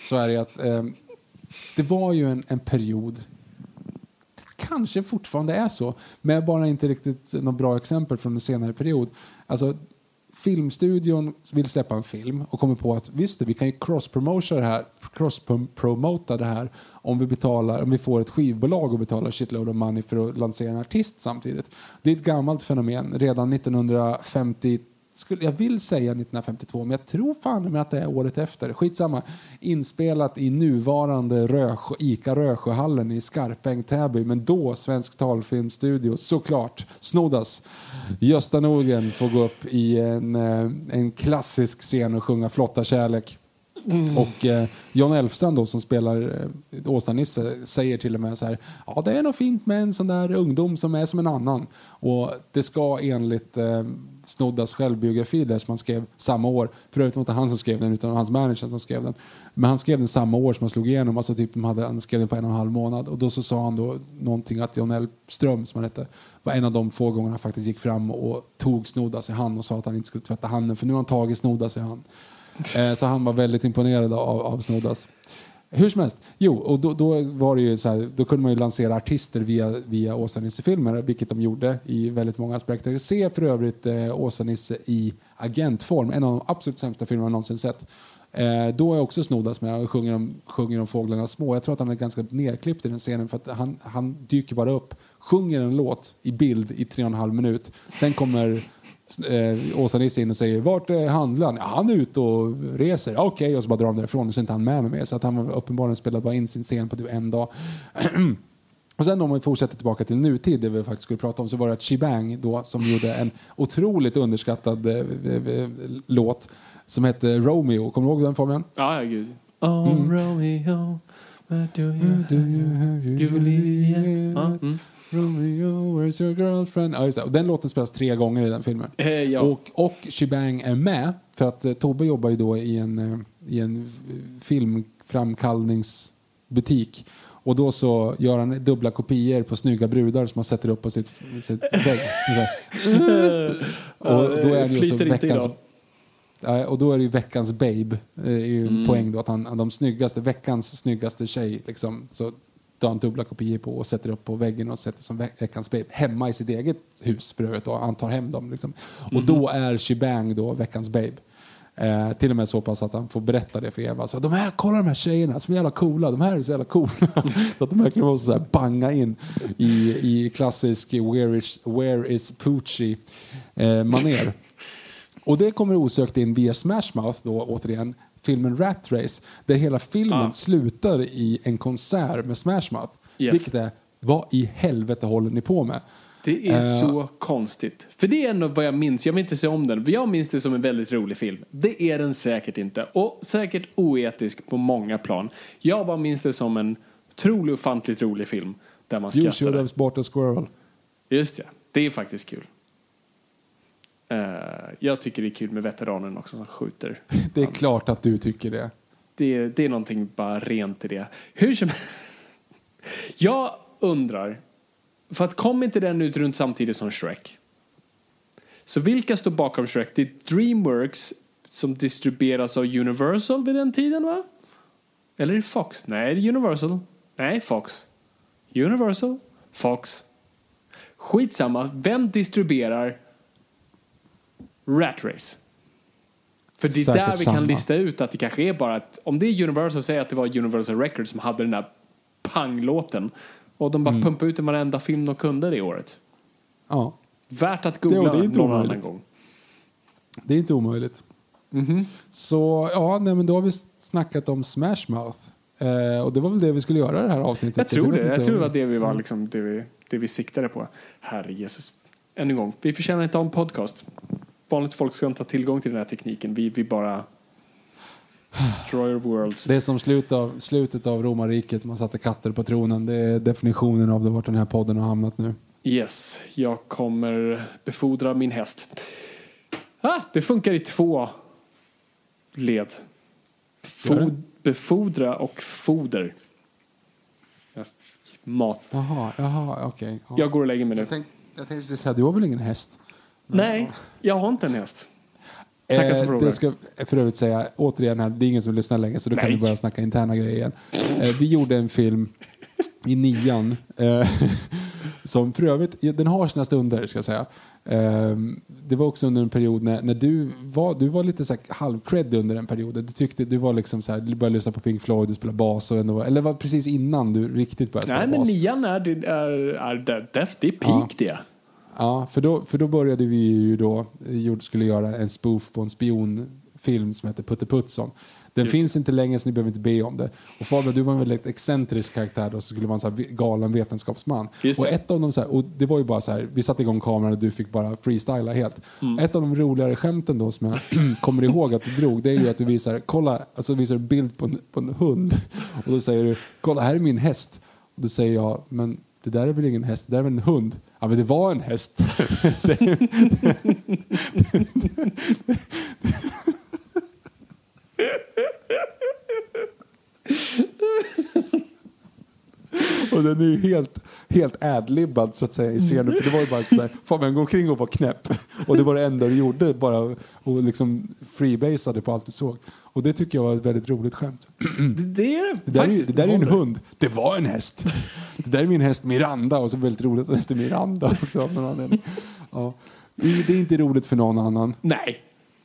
Så är det att eh, det var ju en, en period kanske fortfarande är så, men bara inte riktigt något bra exempel från en senare period. Alltså, filmstudion vill släppa en film och kommer på att visst det, vi kan ju cross-promota det här, cross-promota det här om vi, betalar, om vi får ett skivbolag och betalar shitload of money för att lansera en artist samtidigt. Det är ett gammalt fenomen. Redan 1950 skulle jag vill säga 1952, men jag tror fan att det är året efter. Skitsamma. Inspelat i nuvarande Rösjö, ICA Rösjöhallen i Skarpäng, Täby. Men då Svensk talfilmstudio, såklart. Snoddas. Gösta Norgren får gå upp i en, eh, en klassisk scen och sjunga Flotta kärlek. Mm. Och eh, John Elfstrand då, som spelar eh, Åsa-Nisse säger till och med så här Ja, det är nog fint med en sån där ungdom som är som en annan. Och det ska enligt eh, Snoddas självbiografi där som han skrev samma år. För övrigt var det inte han som skrev den utan hans manager som skrev den. Men han skrev den samma år som han slog igenom. Alltså typ de hade, han skrev den på en och en halv månad. Och då så sa han då någonting att John Elfström som han hette var en av de få gångerna han faktiskt gick fram och tog Snoddas i hand och sa att han inte skulle tvätta handen för nu har han tagit Snoddas i hand. Eh, så han var väldigt imponerad av, av Snoddas. Hur som helst, jo, och då, då, var det ju så här, då kunde man ju lansera artister via, via Åsa-Nisse-filmer, vilket de gjorde i väldigt många aspekter. Se för övrigt eh, Åsa-Nisse i agentform, en av de absolut sämsta filmerna jag någonsin sett. Eh, då är också Snoddas med och sjunger om, sjunger om fåglarna små. Jag tror att han är ganska nedklippt i den scenen för att han, han dyker bara upp, sjunger en låt i bild i tre och en halv minut. Sen kommer eh, Åsa-Nisse in och säger vart är handlaren? Ja, han är ute och reser. Okej, okay. och så bara drar de därifrån och så är inte han med mer. Så att han var uppenbarligen spelat bara in sin scen på typ en dag. Och sen om vi fortsätter tillbaka till nutid, det vi faktiskt skulle prata om, så var det att Shebang då som gjorde en otroligt underskattad eh, eh, eh låt som hette Romeo. Kommer du ihåg den Fabian? Ja, ja gud. Oh mm. Romeo, where do you, do you have Julia? Mm. Romeo, where's your girlfriend? Ja, just det. Och den låten spelas tre gånger i den filmen. Eh, ja. och, och Shebang är med, för att eh, Tobbe jobbar ju då i en, eh, i en filmframkallningsbutik. Och då så gör han dubbla kopior på snygga brudar som han sätter upp på sitt, sitt vägg. och då är det ju så veckans... Ja, och då är det ju veckans babe, är ju mm. poäng då att han, de snyggaste, veckans snyggaste tjej liksom. Så tar han dubbla kopior på och sätter upp på väggen och sätter som veckans babe hemma i sitt eget hus för övrigt. Och han tar hem dem. Liksom. Mm. Och då är Shebang då veckans babe. Eh, till och med så pass att han får berätta det för Eva. Så, de här, kolla de här tjejerna som är jävla coola. De här är så jävla coola. så att de verkligen måste så här banga in i, i klassisk Where is, where is Poochie eh, maner. Och det kommer osökt in via Smash Mouth då återigen filmen Rat Race där hela filmen ja. slutar i en konsert med Smash Mouth. Yes. Vilket är, vad i helvete håller ni på med? Det är uh, så konstigt. För det är ändå vad jag minns. Jag vill inte se om den. Jag minns det som en väldigt rolig film. Det är den säkert inte. Och säkert oetisk på många plan. Jag bara minns det som en otroligt ofantligt rolig film. Där man skrattade. You should have sport a squirrel. Just det. Det är faktiskt kul. Uh, jag tycker det är kul med veteranen också som skjuter. Det är Han. klart att du tycker det. Det, det är någonting bara rent i det. Hur som Jag undrar, för att kom inte den ut runt samtidigt som Shrek? Så vilka står bakom Shrek? Det är Dreamworks som distribueras av Universal vid den tiden va? Eller är det Fox? Nej, det är Universal. Nej, Fox. Universal, Fox. Skitsamma, vem distribuerar Rat Race. För det är Säkert där vi samma. kan lista ut att det kanske är bara att om det är Universal, säg att det var Universal Records som hade den där panglåten och de bara mm. pumpade ut den varenda film de kunde det året. Ja. Värt att googla det, det någon omöjligt. annan gång. Det är inte omöjligt. Mm -hmm. Så ja, nej, men då har vi snackat om Smash Mouth. Eh, och det var väl det vi skulle göra i det här avsnittet. Jag tror det. Jag tror det var det vi var liksom, det vi, det vi siktade på. Herre Jesus. Än en gång, vi förtjänar inte en podcast vanligt folk ska inte ha tillgång till den här tekniken. Vi, vi bara... Destroyer worlds. Det är som slutet av, slutet av romarriket, man satte katter på tronen. Det är definitionen av det, vart den här podden har hamnat nu. Yes, jag kommer befordra min häst. Ah, det funkar i två led. Fod, befordra och foder. Mat. Jaha, jaha, okej. Ja. Jag går och lägger mig nu. Jag, tänk, jag tänkte säga, du har väl ingen häst? Nej, jag har inte en häst. Tackar som frågar. det ska för övrigt säga, återigen här, det är ingen som lyssnar längre så då kan Nej. vi börja snacka interna grejer igen. Eh, vi gjorde en film i nian eh, som för övrigt, ja, den har sina stunder ska jag säga. Eh, det var också under en period när, när du var, du var lite så halvcred under den perioden. Du tyckte du var liksom så här, du började lyssna på Pink Floyd, du spelade bas och ändå, eller var precis innan du riktigt började spela Nej, men bas. nian är, det är, är det, är peak det. Ja, för då, för då började vi ju då, eh, skulle göra en spoof på en spionfilm som heter Putte Putsson. Den Just finns inte längre så ni behöver inte be om det. Och Fabian, du var en väldigt excentrisk karaktär då, så skulle vara en så galen vetenskapsman. Just och det. ett av så här, och det var ju bara så här, vi satte igång kameran och du fick bara freestyla helt. Mm. Ett av de roligare skämten då som jag kommer ihåg att du drog, det är ju att du visar, kolla, alltså visar en bild på en, på en hund. Och då säger du, kolla här är min häst. Och då säger jag, men det där är väl ingen häst, det där är väl en hund? Ja men det var en häst. Och den är ju helt, helt ädlibbad så att säga i scenen. För det var ju bara så här, Fabian gå omkring och var knäpp. Och det var det enda du gjorde, bara och liksom freebasade på allt du såg. Och det tycker jag var ett väldigt roligt skämt. Det, det är det, Det där, är, det där är en hund. Det var en häst. Det där är min häst Miranda. Och så väldigt roligt att det heter Miranda också. av någon anledning. Ja. Det är inte roligt för någon annan. Nej,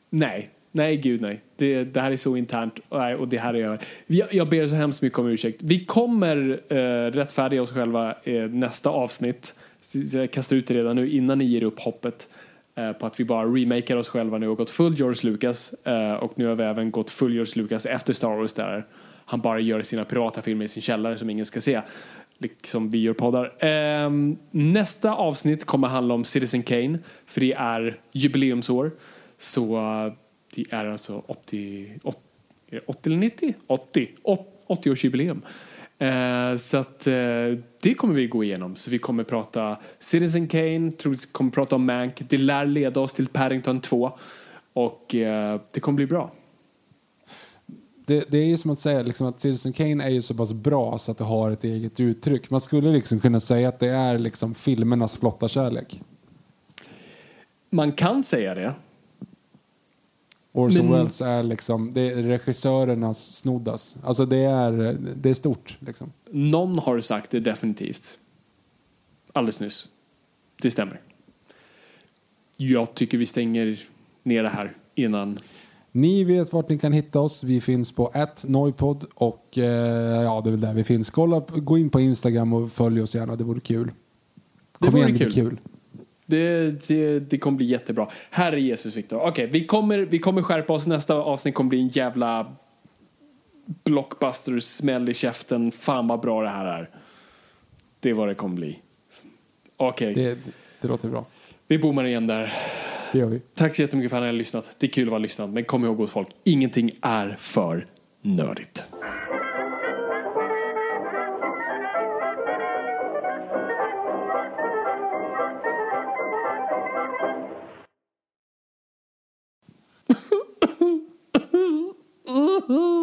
nej, nej gud nej. Det, det här är så internt och, nej, och det här är jag. Jag ber så hemskt mycket om ursäkt. Vi kommer eh, rättfärdiga oss själva eh, nästa avsnitt. Så Jag kastar ut det redan nu innan ni ger upp hoppet Eh, på att vi bara remakar oss själva nu och gått full George Lucas eh, och nu har vi även gått full George Lucas efter Star Wars där han bara gör sina privata filmer i sin källare som ingen ska se. Liksom vi gör poddar. Ehm, nästa avsnitt kommer handla om Citizen Kane för det är jubileumsår. Så eh, det är alltså 80, 80, är det 80 eller 90? 80, 80-årsjubileum. Eh, så att eh, det kommer vi gå igenom. Så vi kommer prata Citizen Kane, tror vi kommer prata om Mank. Det lär leda oss till Paddington 2. Och eh, det kommer bli bra. Det, det är ju som att säga liksom att Citizen Kane är ju så pass bra så att det har ett eget uttryck. Man skulle liksom kunna säga att det är liksom filmernas flotta kärlek. Man kan säga det. Orson Men- Welles är liksom, det är regissörernas snoddas. Alltså det är, det är stort liksom. Någon har sagt det definitivt. Alldeles nyss. Det stämmer. Jag tycker vi stänger ner det här innan. Ni vet vart ni kan hitta oss. Vi finns på @noipod och eh, ja, det är väl där vi finns. Kolla, gå in på Instagram och följ oss gärna. Det vore kul. Det Kom vore igen, det kul. blir kul. Det, det, det kommer bli jättebra. Herre Jesus Viktor. Okej, vi, kommer, vi kommer skärpa oss. Nästa avsnitt kommer bli en jävla blockbuster, smäll i käften. Fan vad bra det här är. Det är vad det kommer bli. Okej, Det, det låter bra. vi bommar igen där. Det gör vi. Tack så jättemycket för att ni har lyssnat. Det är kul att vara lyssnad. Men kom ihåg gott folk, ingenting är för nördigt. Woohoo!